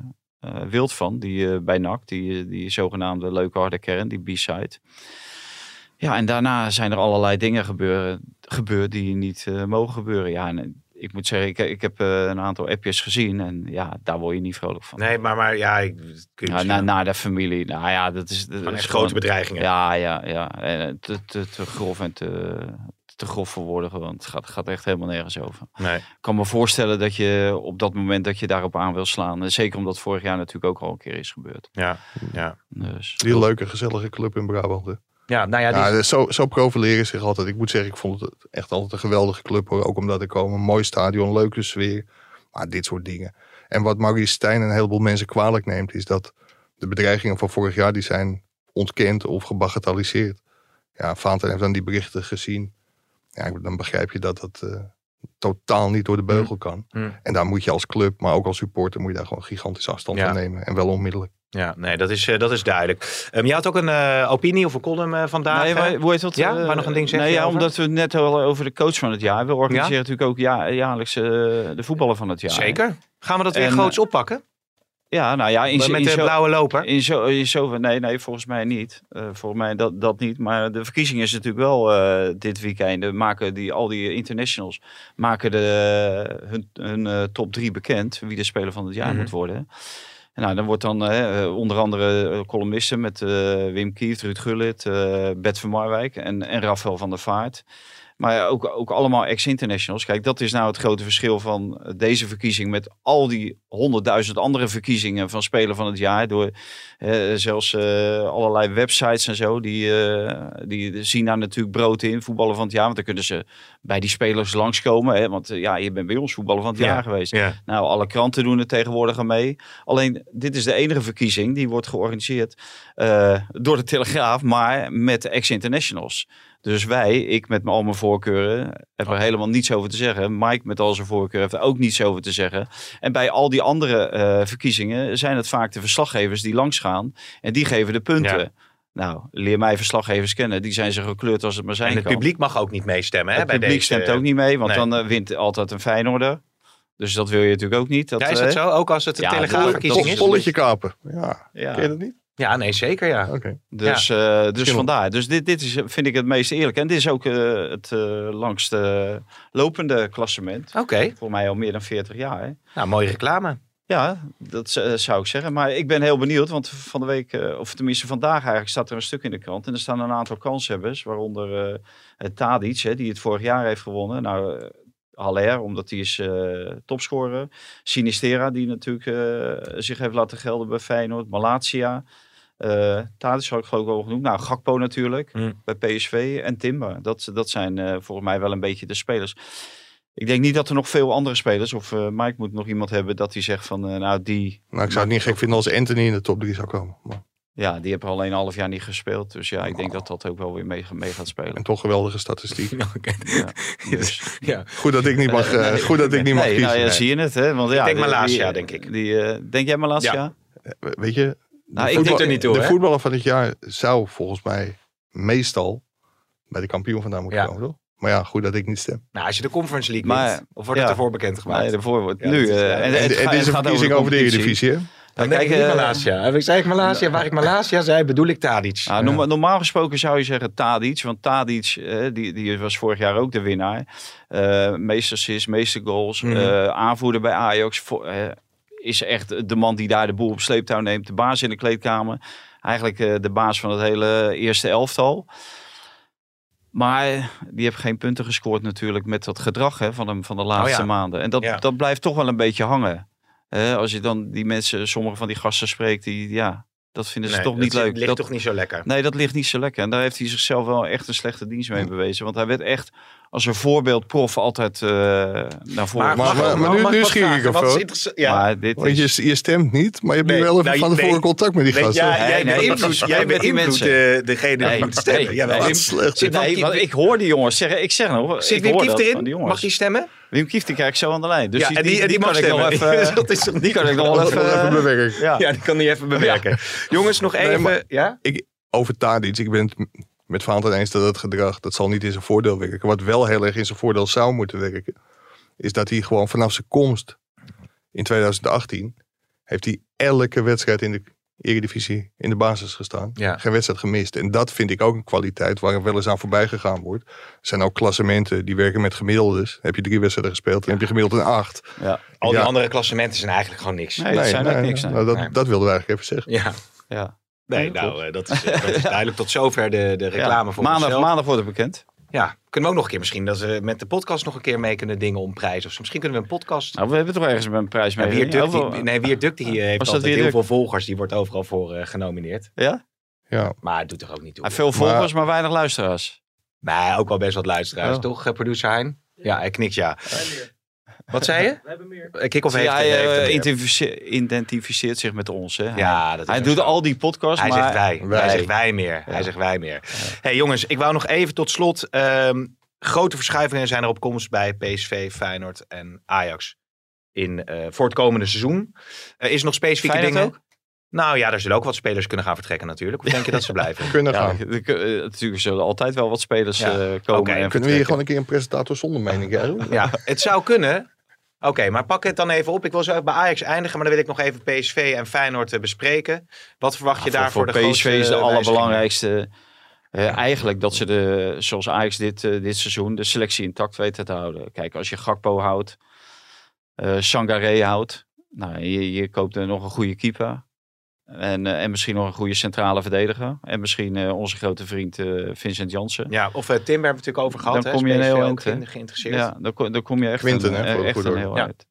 wild van. Die eh, bij NAC, die, die zogenaamde leuke harde kern, die B-side. Ja, en daarna zijn er allerlei dingen gebeuren, gebeurd die niet eh, mogen gebeuren. Ja, en eh, ik moet zeggen, ik, ik heb eh, een aantal appjes gezien en ja, daar word je niet vrolijk van. Nee, maar, maar ja, ik, kun je Ja, naar de familie, nou ja, dat is, dat is gewoon- grote bedreigingen. Ja, ja, ja. En te, te, te grof en te, te grof voor woorden, want het gaat, gaat echt helemaal nergens over. Nee. Ik kan me voorstellen dat je op dat moment dat je daarop aan wil slaan, zeker omdat vorig jaar natuurlijk ook al een keer is gebeurd. Ja, ja. Dus, Die leuke, gezellige club in Brabant. hè. Ja, nou ja, die, Ja, dus zo, zo profileren zich altijd. Ik moet zeggen, ik vond het echt altijd een geweldige club. Hoor. Ook omdat ik komen. Een mooi stadion, leuke sfeer. Maar dit soort dingen. En wat Maurice Stijn en een heleboel mensen kwalijk neemt... is dat de bedreigingen van vorig jaar... die zijn ontkend of gebagatelliseerd. Ja, Vaanten heeft dan die berichten gezien. Ja, dan begrijp je dat dat eh, totaal niet door de beugel kan. Hmm. En daar moet je als club, maar ook als supporter... moet je daar gewoon gigantisch afstand Ja. van nemen. En wel onmiddellijk. ja, nee, dat is, eh, dat is duidelijk. Ehm jij had ook een eh, opinie of een column eh, vandaag. Nee, hè? maar, hoe heet dat? Ja, wou nog een ding zeggen Nee, ja, omdat we het net al over de coach van het jaar. We organiseren Ja? natuurlijk ook ja, jaarlijks eh, de voetballer van het jaar. Zeker. Gaan we dat weer En, groots oppakken? Ja, nou ja, in, Met de in zo- blauwe loper? In zo, in zo, nee, nee, volgens mij niet. Eh, volgens mij dat, dat niet. Maar de verkiezing is natuurlijk wel eh, dit weekend. Maken die, al die internationals maken de, hun, hun eh, top drie bekend. Wie de speler van het jaar Mhm. moet worden. En nou, dan wordt dan eh, onder andere columnisten met Wim Kieft, Ruud Gullit, eh Bert van Marwijk en, en Rafael van der Vaart. Maar ook, ook allemaal ex-internationals. Kijk, dat is nou het grote verschil van deze verkiezing met al die honderdduizend andere verkiezingen van Speler van het Jaar. Door eh, zelfs eh, allerlei websites en zo. Die, eh, die zien daar natuurlijk brood in, voetballer van het jaar. Want dan kunnen ze bij die spelers langskomen. Hè? Want eh, ja, je bent bij ons voetballer van het Ja. jaar geweest. Ja. Nou, alle kranten doen het tegenwoordig aan mee. Alleen, dit is de enige verkiezing die wordt georganiseerd eh, door de Telegraaf, maar met ex-internationals. Dus wij, ik met al mijn voorkeuren, heb er helemaal niets over te zeggen. Mike met al zijn voorkeuren heeft er ook niets over te zeggen. En bij al die andere eh, verkiezingen zijn het vaak de verslaggevers die langsgaan en die geven de punten. Ja. Nou, leer mij verslaggevers kennen. Die zijn zo gekleurd als het maar zijn En het kan. publiek mag ook niet meestemmen. Hè, Het bij publiek deze... stemt ook niet mee, want nee. dan eh, wint altijd een Feyenoorder. Dus dat wil je natuurlijk ook niet. Dat, Ja, is dat eh, zo? Ook als het een Ja, telegraafverkiezing dat is? is- Polletje kapen. Ja. Ja. Ken je dat niet? Ja, nee, zeker ja. Oké. Dus, eh, dus vandaar. Dus dit, dit is, vind ik het meest eerlijk. En dit is ook eh, het eh, langst eh, lopende klassement. Oké, Voor mij al meer dan 40 jaar. Hè? nou mooie reclame. Ja, dat zou ik zeggen. Maar ik ben heel benieuwd. Want van de week, eh, of tenminste vandaag eigenlijk, staat er een stuk in de krant. En er staan een aantal kanshebbers. Waaronder eh Tadic, hè, die het vorig jaar heeft gewonnen. Nou, Haller, omdat hij is eh topscorer. Sinistera, die natuurlijk eh, zich heeft laten gelden bij Feyenoord. Malatia. eh Tadic had ik geloof ik al genoemd. Nou, Gakpo natuurlijk Hmm. bij PSV. En Timber. Dat, dat zijn eh, volgens mij wel een beetje de spelers. Ik denk niet dat er nog veel andere spelers, of eh, Mike moet nog iemand hebben dat hij zegt van, eh, nou die, Nou, ik zou het niet gek vinden als Anthony in de top 3 zou komen. Maar, ja, die hebben alleen een half jaar niet gespeeld. Dus ja, ik denk dat dat ook wel weer mee, mee gaat spelen. en toch geweldige statistiek. (laughs) (laughs) Ja, dus, Ja. Goed dat ik niet mag, (laughs) eh, goed dat ik niet mag nee, kiezen. nou ja, zie je het, hè? Want, ja, denk die- Malasia, denk ik. Die, eh, denk jij Malasia? Ja. Weet je, Nou, de ik voetbal- denk er niet toe, de hè? voetballer van het jaar zou volgens mij meestal bij de kampioen vandaan moeten Ja. komen, toch? Maar ja, goed dat ik niet stem. Nou, als je de Conference League Maar- wint, of wordt ja. het ervoor bekendgemaakt? Nee, daarvoor wordt Ja, nu. eh, en, En, het en dit is het een gaat verkiezing over de. Eredivisie, hè? Dan Kijk, ik eh, Malasia. Heb ik, zei ik Malasia? Waar ik Malasia zei, bedoel ik Tadic. Nou, norma- normaal gesproken zou je zeggen Tadic. Want Tadic, eh, die, die was vorig jaar ook de winnaar. Eh meeste assists, meeste goals. Mhm. aanvoerder bij Ajax. Voor, is echt de man die daar de boel op sleeptouw neemt. De baas in de kleedkamer. Eigenlijk de baas van het hele eerste elftal. Maar die heeft geen punten gescoord natuurlijk met dat gedrag hè, van, hem van de laatste Oh ja. maanden. En dat, Ja. dat blijft toch wel een beetje hangen. Eh, als je dan die mensen, sommige van die gasten spreekt, die ja, dat vinden ze Nee, toch niet dat leuk. ligt Dat, toch niet zo lekker. Nee, dat ligt niet zo lekker. En daar heeft hij zichzelf wel echt een slechte dienst mee bewezen. Want hij werd echt als een voorbeeld prof altijd eh, naar voren. maar- maar nu- nu schier ik of zo. Ja. Maar dit Want is... je, je stemt niet, maar je hebt Nee, nu wel even nou, van je- tevoren nee. contact met die gasten. ja, jij nee, jij die beïnvloedt mensen. de, degene die Nee, moet stemmen. nee, Jawel. nee. Wat slecht. Nee, ik hoor die jongens zeggen. Ik zeg nog, Zit ik Wim hoor Kieft dat van erin? die jongens. Mag die stemmen? Wim Kieft die krijg ik zo aan de lijn. Dus ja, die, en die, die, mag kan ik nog even, (laughs) Dat is toch die kan ik nog wel even... even bewerken. (laughs) ja. Ja, die kan niet even bewerken. Jongens, nog Nee, even. maar- ja? Over Tadic, ik ben het met Valentin eens dat het gedrag, dat zal niet in zijn voordeel werken. Wat wel heel erg in zijn voordeel zou moeten werken, is dat hij gewoon vanaf zijn komst in 2018, heeft hij elke wedstrijd in de Eredivisie in de basis gestaan. Ja. Geen wedstrijd gemist. En dat vind ik ook een kwaliteit waar er wel eens aan voorbij gegaan wordt. Er zijn ook klassementen die werken met gemiddeldes. Heb je drie wedstrijden gespeeld, dan heb je gemiddeld een acht. Ja. Al die Ja. andere klassementen zijn eigenlijk gewoon niks. Nee, dat zijn niks. nee. nou, dat, Nee. dat wilden we eigenlijk even zeggen. Ja. Ja. Nee, nou, eh, dat is, eh, dat is duidelijk. Tot zover de, de (laughs) reclame Ja. voor maandag, onszelf. maandag wordt het bekend. Ja, kunnen we ook nog een keer misschien dat we met de podcast nog een keer mee kunnen dingen om prijs. Of zo. misschien kunnen we een podcast. Nou, we hebben toch ergens een prijs mee. Ja, die, nee, Wier Duck die heeft Was altijd Wier heel veel volgers. Die wordt overal voor eh, genomineerd. Ja? Ja, Maar het doet toch ook niet toe. Hij heeft veel volgers, maar weinig luisteraars. Nee, ook wel best wat luisteraars, Oh. toch, eh, producer Hein? Ja, hij knikt ja. Wat zei je? We hebben meer. Eh, heeft, hij heeft eh, er identificeert zich met ons. Hè? Ja, dat is hij doet zo. al die podcasts, Hij maar zegt wij. wij. Hij zegt wij meer. Hij zegt wij meer. hey, jongens, ik wou nog even tot slot. ehm, grote verschuivingen zijn er op komst bij PSV, Feyenoord en Ajax. In, eh, voor het komende seizoen. Er is nog specifieke Feyenoord dingen. ook? Nou ja, er zullen ook wat spelers kunnen gaan vertrekken natuurlijk. Of denk je dat ze blijven? (laughs) kunnen ja, gaan. er- er- natuurlijk zullen altijd wel wat spelers Ja. eh, komen. Oké, en Kunnen we hier gewoon een keer een presentator zonder mening krijgen? Ja, het zou kunnen. Oké, maar pak het dan even op. Ik wil zo bij Ajax eindigen, maar dan wil ik nog even PSV en Feyenoord eh, bespreken. Wat verwacht je Ja, daar voor, voor, de PSV is de allerbelangrijkste. eh, Eigenlijk dat ze de, zoals Ajax dit, eh, dit seizoen, de selectie intact weten te houden. Kijk, als je Gakpo houdt, Sangaré houdt, nou, je, je koopt er nog een goede keeper. En, eh, en misschien nog een goede centrale verdediger. En misschien eh, onze grote vriend eh, Vincent Jansen. Ja, of uh, Tim hebben we het natuurlijk over gehad. Dan hè? kom je een heel eind, geïnteresseerd. Ja, dan, kom- dan kom je echt Quinten, een, hè, voor de echt een heel Ja. uit.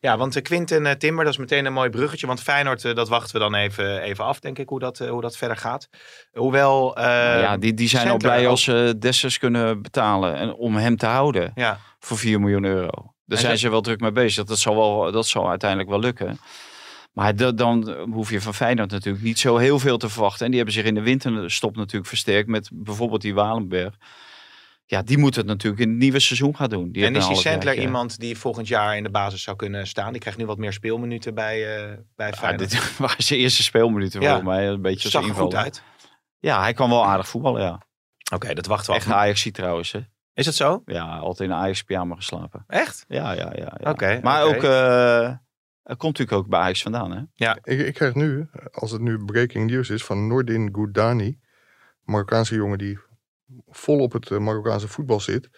Ja, want Quinten uh, Timber, dat is meteen een mooi bruggetje. Want Feyenoord, dat wachten we dan even, even af, denk ik, hoe dat, hoe dat verder gaat. Hoewel... Ja, die, die zijn al blij ook- als ze Dessers kunnen betalen. En om hem te houden. Ja, voor 4 miljoen euro. Daar En zijn ze- ze wel druk mee bezig. Dat zal, wel, dat zal uiteindelijk wel lukken. Maar da- dan hoef je van Feyenoord natuurlijk niet zo heel veel te verwachten. En die hebben zich in de winterstop natuurlijk versterkt met bijvoorbeeld die Walenberg. Ja, die moet het natuurlijk in het nieuwe seizoen gaan doen. Die en is die Sandler halfjaartje. iemand die volgend jaar in de basis zou kunnen staan? Die krijgt nu wat meer speelminuten bij, uh, bij Ja, Feyenoord. dit (laughs) waren zijn eerste speelminuten Ja. volgens mij. Een beetje zag goed uit. Ja, hij kan wel aardig voetballen, ja. Oké, dat wachten we Echt af. Ajax trouwens. Hè. Is dat zo? Ja, altijd in een Ajax pyjama geslapen. Echt? Ja, ja, ja. ja. Oké, maar ook, eh, komt natuurlijk ook bij Ajax vandaan, hè? Ik, ik krijg nu, als het nu breaking news is, van Nordin Goudani, Marokkaanse jongen die vol op het eh, Marokkaanse voetbal zit.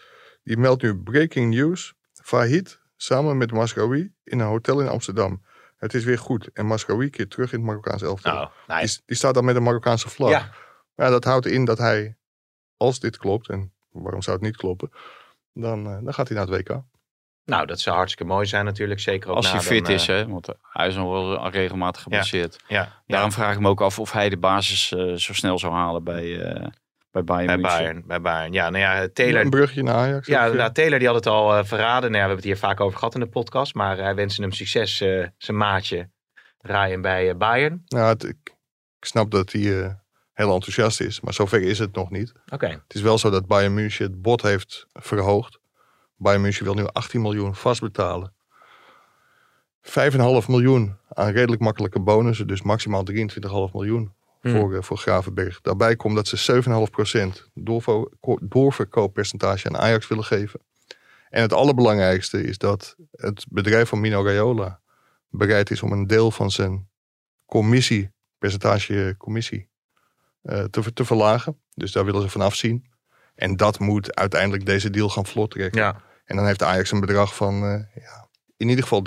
Die meldt nu breaking news. Fahid samen met Masraoui in een hotel in Amsterdam. Het is weer goed. En Masraoui keert terug in het Marokkaanse elftal. Nou, nice. die, die staat dan met een Marokkaanse vlag. Ja, Ja, dat houdt in dat hij, als dit klopt, en waarom zou het niet kloppen, dan, eh, dan gaat hij naar het WK. Nou, dat zou hartstikke mooi zijn natuurlijk. Zeker ook Als hij fit dan, is, eh, hè? Want hij is nog wel regelmatig geblesseerd. Ja, Daarom vraag ik me ook af of hij de basis eh, zo snel zou halen bij, eh bij Bayern bij. Bayern, bij Bayern. Ja, nou ja, Taylor, Een bruggetje naar Ajax. Ja, nou, Taylor die had het al eh, verraden. Nou, ja, we hebben het hier vaak over gehad in de podcast. Maar hij wenste hem succes, eh, zijn maatje Ryan bij eh, Bayern. Nou, het- ik, ik snap dat hij eh, heel enthousiast is, maar zover is het nog niet. Oké. Het is wel zo dat Bayern München het bod heeft verhoogd. Bayern München wil nu 18 miljoen vastbetalen. 5,5 miljoen aan redelijk makkelijke bonussen, dus maximaal 23,5 miljoen Hmm. voor, eh, voor Gravenberg. Daarbij komt dat ze 7,5% doorvo- ko- doorverkooppercentage aan Ajax willen geven. En het allerbelangrijkste is dat het bedrijf van Mino Raiola bereid is om een deel van zijn commissie, percentage commissie, eh, te, te verlagen. Dus daar willen ze van afzien. En dat moet uiteindelijk deze deal gaan vlot trekken. Ja. En dan heeft Ajax een bedrag van eh, ja, in ieder geval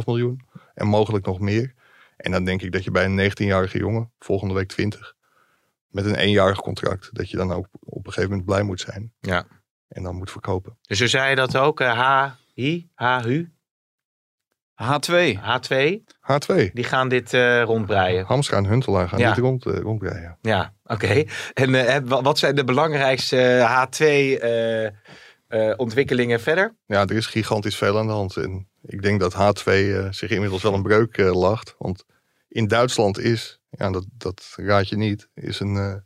23,5 miljoen. En mogelijk nog meer. En dan denk ik dat je bij een 19-jarige jongen, volgende week 20, met een eenjarig contract, dat je dan ook op een gegeven moment blij moet zijn. Ja. En dan moet verkopen. Dus zo zei dat ook. eh, H, I, H, U, H2. H2. H2. Die gaan dit eh, rondbreien. Hamstra en Huntelaar gaan Ja. niet rond, eh, rondbreien. Ja, oké. En eh, wat zijn de belangrijkste H2 eh, ontwikkelingen verder? Ja, er is gigantisch veel aan de hand. En ik denk dat H2 eh, zich inmiddels wel een breuk eh, lacht. Want in Duitsland is, ja, dat, dat raad je niet, is een,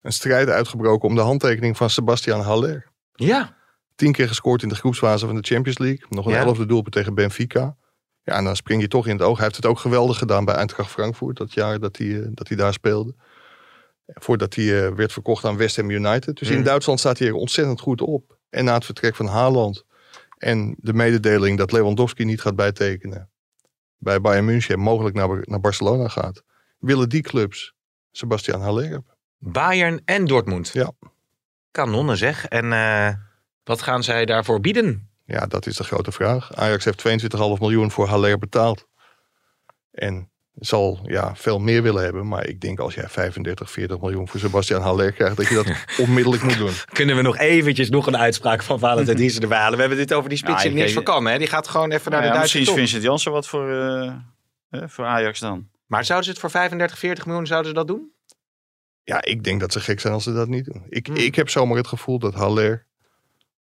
een strijd uitgebroken om de handtekening van Sebastian Haller. Ja. Tien keer gescoord in de groepsfase van de Champions League. Nog een Ja. elfde doelpunt tegen Benfica. Ja, en dan spring je toch in het oog. Hij heeft het ook geweldig gedaan bij Eintracht Frankfurt. Dat jaar dat hij, dat hij daar speelde. Voordat hij werd verkocht aan West Ham United. Dus in Mm. Duitsland staat hij er ontzettend goed op. En na het vertrek van Haaland. En de mededeling dat Lewandowski niet gaat bijtekenen. Bij Bayern München en mogelijk naar, naar Barcelona gaat. Willen die clubs Sebastian Haller hebben. Bayern en Dortmund. Ja. Kanonnen zeg. En eh, wat gaan zij daarvoor bieden? Ja, dat is de grote vraag. Ajax heeft 22,5 miljoen voor Haller betaald. En zal ja, veel meer willen hebben. Maar ik denk als jij 35, 40 miljoen voor Sebastian Haller krijgt, dat je dat (laughs) onmiddellijk moet doen. Kunnen we nog eventjes nog een uitspraak van Valentijn (laughs) Driessen erbij halen? We hebben dit over die spits Ja, die ik niks voor kan. Hè? Die gaat gewoon even naar Nou de ja, Duitse misschien is. Vincent Janssen wat voor, eh, eh, voor Ajax dan. Maar zouden ze het voor 35, 40 miljoen zouden ze dat doen? Ja, ik denk dat ze gek zijn als ze dat niet doen. Ik, Hmm. ik heb zomaar het gevoel dat Haller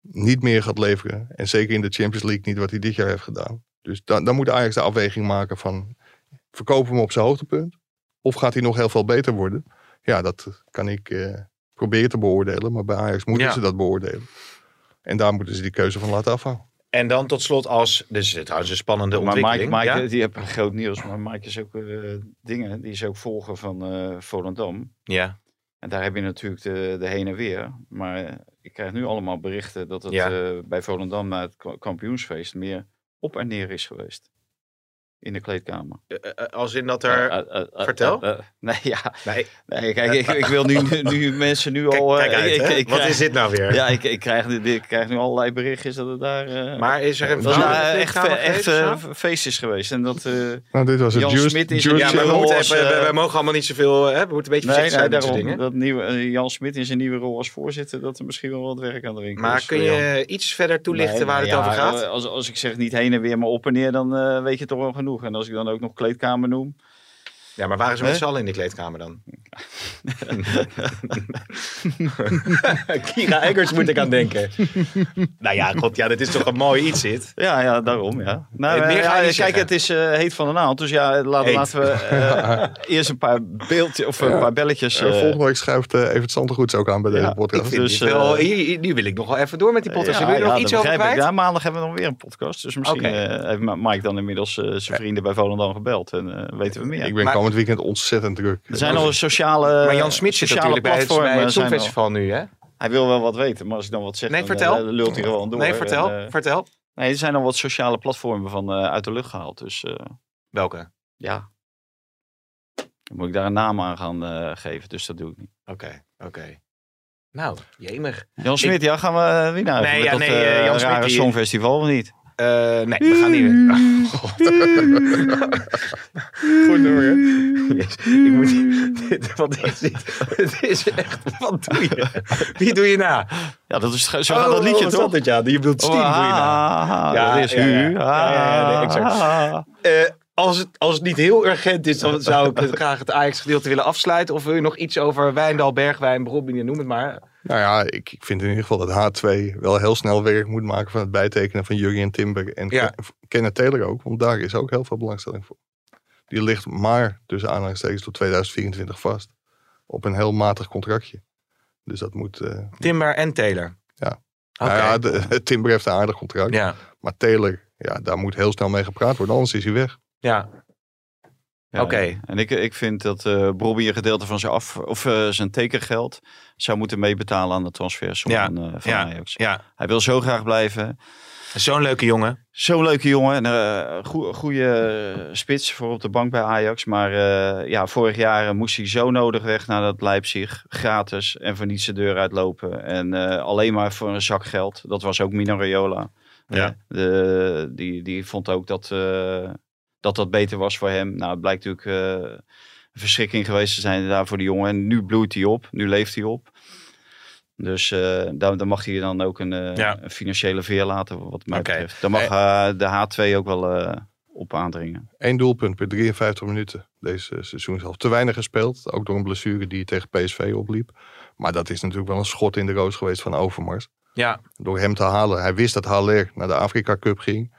niet meer gaat leveren. En zeker in de Champions League niet wat hij dit jaar heeft gedaan. Dus dan, dan moet Ajax de afweging maken van... verkopen we hem op zijn hoogtepunt? Of gaat hij nog heel veel beter worden? Ja, dat kan ik eh, proberen te beoordelen. Maar bij Ajax moeten Ja. ze dat beoordelen. En daar moeten ze die keuze van laten afhangen. En dan tot slot als, dus het trouwens een spannende Maar Mike, ontwikkeling. Mike ja? die heeft een groot nieuws. Maar Mike is ook eh, dingen. Die is ook volger van eh Volendam. ja. En daar heb je natuurlijk de, de heen en weer. Maar ik krijg nu allemaal berichten dat het Ja. eh, bij Volendam na het ka- kampioensfeest meer op en neer is geweest. In de kleedkamer. Eh, eh, als in dat er... Eh, eh, eh, vertel. eh, eh, nee, ja. nee, Nee, kijk, ik, ik wil nu, nu, nu mensen nu (laughs) kijk, al... eh, kijk uit, ik, hè? ik, ik Wat krijg- is dit nou weer? Ja, ik, ik, krijg, nu- ik krijg nu allerlei berichtjes dat het daar... eh, Maar is er een dat nou echt, echt eh, feest is geweest. En dat... eh, Nou, dit was het Jan Smit is- Ja, maar we, Rol moeten als, even, we, eh, we mogen allemaal niet zoveel... Hè? We moeten een beetje Nee, voorzichtig nee, zijn daarom. Dat nieuwe, eh, Jan Smit in zijn nieuwe rol als voorzitter, dat er misschien wel wat werk aan de winkel Maar is. kun voor Jan. je iets verder toelichten waar het over gaat? eh, Als, als ik zeg niet heen en weer, maar op en neer, dan eh, weet je toch wel genoeg. En als ik dan ook nog kleedkamer noem. Ja, maar waren ze met z'n allen in die kleedkamer dan? (laughs) Kira Eggers moet ik aan denken. nou ja, god, ja, dat is toch een mooi iets, zit. Ja, ja, daarom, ja. Nou, meer eh, ga je ja, niet kijk, zeggen. het is eh, heet van de naald. Dus ja, laten, laten we eh, (laughs) eerst een paar beeldjes of een paar belletjes. Eh, eh, volgende week schuift uh, Evert Zandergoeds ook aan bij Ja, deze Ik podcast. vind Dus, dit wel, hier, hier- nu wil ik nog wel even door met die podcast. ja, Wil je er nog ja, iets over kwijt? Ja, maandag hebben we nog weer een podcast. Dus misschien eh, heeft Mike dan inmiddels eh, zijn vrienden bij Volendam gebeld. En eh, weten we meer. Ik ben Maar- komend weekend ontzettend druk. er zijn al sociale Maar Jan Smit zit sociale natuurlijk bij het, bij het al- Songfestival nu, hè? Hij wil wel wat weten, maar als ik dan wat zeg, Nee, dan vertel. eh, lult hij gewoon door. Nee, vertel, En, eh, vertel. nee, er zijn al wat sociale platformen van eh, uit de lucht gehaald. Dus eh, Welke? ja, dan moet ik daar een naam aan gaan eh, geven. Dus dat doe ik niet. Oké, oké. Nou, jemig. Jan Smit, ja, gaan we winnaar Nee, met ja, nee, eh, eh, Jan Smit, rare die- songfestival of niet? Eh, nee, we gaan niet meer. Oh, (laughs) God. Goed nummer. Jezus, ik moet, dit, wat is dit? Het is echt, wat doe je? Wie doe je na? Ja, dat is, zo gaat dat liedje wat is toch? dat, ja, je bedoelt Steam Oh, doe je na. ah, ah, Ja, dat is ja, ja. u. Ja, ja, ja, nee, exact. Ah. Eh, als, het, als het niet heel urgent is, dan zou ik graag het Ajax-gedeelte willen afsluiten. Of wil je nog iets over Wijndal, Bergwijn, Brobbingen, noem het maar. Nou ja, ik, ik vind in ieder geval dat H2 wel heel snel werk moet maken van het bijtekenen van Jurgen Timber. En Ja. Ken- Kenneth Taylor ook, want daar is ook heel veel belangstelling voor. Die ligt maar tussen aanhalingstekens tot 2024 vast. Op een heel matig contractje. Dus dat moet... eh Timber en Taylor. Ja. Oké. nou ja, de, (laughs) Timber heeft een aardig contract. ja. Maar Taylor, ja, daar moet heel snel mee gepraat worden, anders is hij weg. ja. Oké. En ik, ik vind dat eh Bobby een gedeelte van zijn, af, of, eh, zijn tekengeld zou moeten meebetalen aan de transfersom Ja, van, eh, van ja, Ajax. ja. Hij wil zo graag blijven. Zo'n leuke jongen. Zo'n leuke jongen. En een goede spits voor op de bank bij Ajax. Maar ja, vorig jaar moest hij zo nodig weg naar dat Leipzig. Gratis en voor niets de deur uitlopen. En alleen maar voor een zak geld. Dat was ook Mino Raiola. Ja. De, die, die vond ook dat, dat dat beter was voor hem. Nou, het blijkt natuurlijk eh, een verschrikking geweest te zijn daar voor de jongen. En nu bloeit hij op. Nu leeft hij op. Dus eh daar, daar mag hij dan ook een, eh, Ja. een financiële veer laten, wat mij Oké. betreft. Daar mag de H2 ook wel eh, op aandringen. Eén doelpunt per 53 minuten deze seizoen zelf. Te weinig gespeeld, ook door een blessure die tegen PSV opliep. Maar dat is natuurlijk wel een schot in de roos geweest van Overmars. Ja, Door hem te halen. Hij wist dat Haller naar de Afrika Cup ging.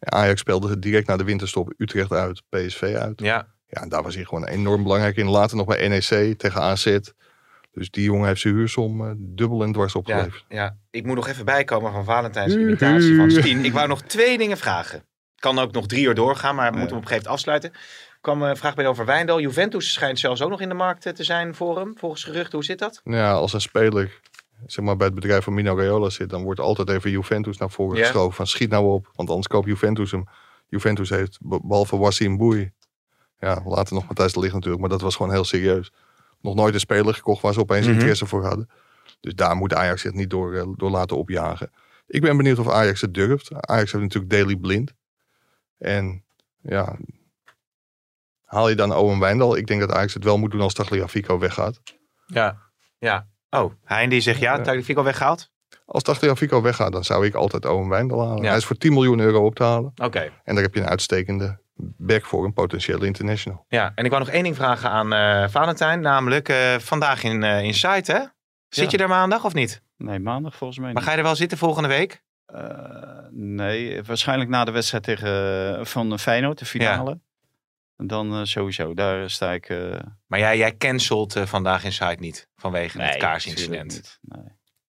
Ajax speelde het direct na de winterstop Utrecht uit, PSV uit. ja. Ja, en daar was hij gewoon enorm belangrijk in. Later nog bij NEC tegen AZ. Dus die jongen heeft zijn huursom eh, dubbel en dwars Ja, opgeleverd. ja, ik moet nog even bijkomen van Valentijn's imitatie van Stien. Ik wou nog twee dingen vragen. Kan ook nog drie uur doorgaan, maar we moeten hem op een gegeven moment afsluiten. Kwam een vraag bij over Wijndal. Juventus schijnt zelfs ook nog in de markt eh, te zijn voor hem, volgens geruchten. Hoe zit dat? Ja, als een speler zeg maar, bij het bedrijf van Mino Raiola zit, dan wordt altijd even Juventus naar voren Ja. geschoven. Van schiet nou op, want anders koopt Juventus hem. Juventus heeft, be- behalve Wassim Boei, ja, later nog Matthijs de Ligt natuurlijk, maar dat was gewoon heel serieus. Nog nooit een speler gekocht waar ze opeens Mhm. interesse voor hadden. Dus daar moet Ajax zich niet door, eh, door laten opjagen. Ik ben benieuwd of Ajax het durft. Ajax heeft natuurlijk Daily Blind. En ja, haal je dan Owen Wijndal? Ik denk dat Ajax het wel moet doen als Tagliafico weggaat. Ja. Ja. Oh, Hein die zegt ja, Ja. Tagliafico weggehaald? Als Tagliafico weggaat, dan zou ik altijd Owen Wijndal halen. Ja. Hij is voor 10 miljoen euro op te halen. Oké. En daar heb je een uitstekende back voor een potentiële international. Ja, en ik wou nog één ding vragen aan eh Valentijn. Namelijk eh, vandaag in, eh in Site, hè? Zit Ja. je er maandag of niet? Nee, maandag volgens mij Maar niet. ga je er wel zitten volgende week? Eh, nee, waarschijnlijk na de wedstrijd tegen, van Feyenoord, de finale. En dan eh, sowieso, daar sta ik... eh Maar jij, jij cancelt eh, vandaag in Site niet vanwege het kaarsincident. Nee.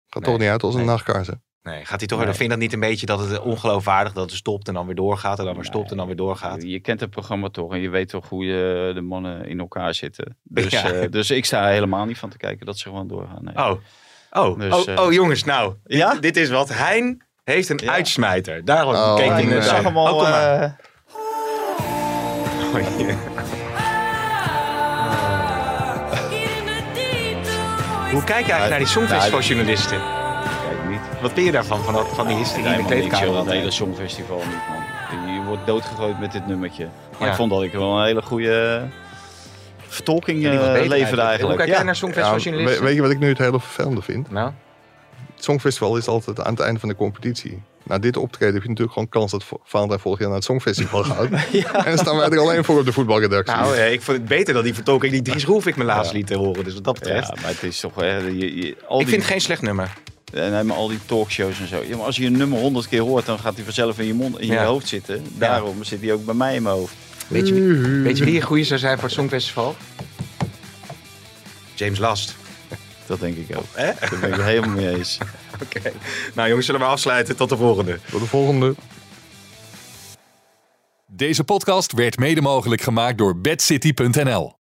Gaat Nee, toch niet uit als een nee. nachtkaars. hè? Nee, gaat hij toch? Nee. Dan vind je dat niet een beetje dat het ongeloofwaardig dat het stopt en dan weer doorgaat en dan weer stopt en dan weer doorgaat. Je kent het programma toch en je weet toch hoe je de mannen in elkaar zitten. Dus, Ja. eh, dus ik sta er helemaal niet van te kijken dat ze gewoon doorgaan. Nee. Oh, oh, Dus, oh, eh, oh jongens, nou, Ja? dit is wat. Hein heeft een Ja. uitsmijter. Daarom Oh, keek ik zag hem al. Oh, eh, Oh, (laughs) ja. Hoe kijk je eigenlijk naar die Songfestivaljournalisten? kijk niet. Wat vind je daarvan, van, dat, van die hysterie in de Helemaal niks, kleedkamer? joh, dat hele Songfestival niet, man. Je wordt doodgegooid met dit nummertje. Maar Ja. ik vond dat ik wel een hele goede vertolking die was eh, beter leverde Hoe eigenlijk. kijk jij Ja. naar Ja, Songfestivaljournalisten? we- weet je wat ik nu het hele vervelende vind? Nou, Het Songfestival is altijd aan het einde van de competitie. Na dit optreden heb je natuurlijk gewoon kans dat Valentijn volgend jaar naar het Songfestival (laughs) gaat. En dan staan wij er alleen voor op de voetbalredactie. nou eh, ik vond het beter dan die vertolking die Dries Roelvink me laatst liet horen. Dus wat dat betreft. Ja, maar het is toch... Hè, je, je, al ik die, vind het geen slecht nummer. En hij met al die talkshows en zo. Ja, maar als je een nummer honderd keer hoort, dan gaat hij vanzelf in je, mond, in je Ja. hoofd zitten. Daarom zit hij ook bij mij in mijn hoofd. Weet je, wie, weet je wie een goede zou zijn voor het Songfestival? James Last. Dat denk ik ook. Hè? Daar ben ik het helemaal mee eens. (laughs) Oké. Nou jongens, zullen we afsluiten. Tot de volgende. Tot de volgende. Deze podcast werd mede mogelijk gemaakt door bedcity.nl.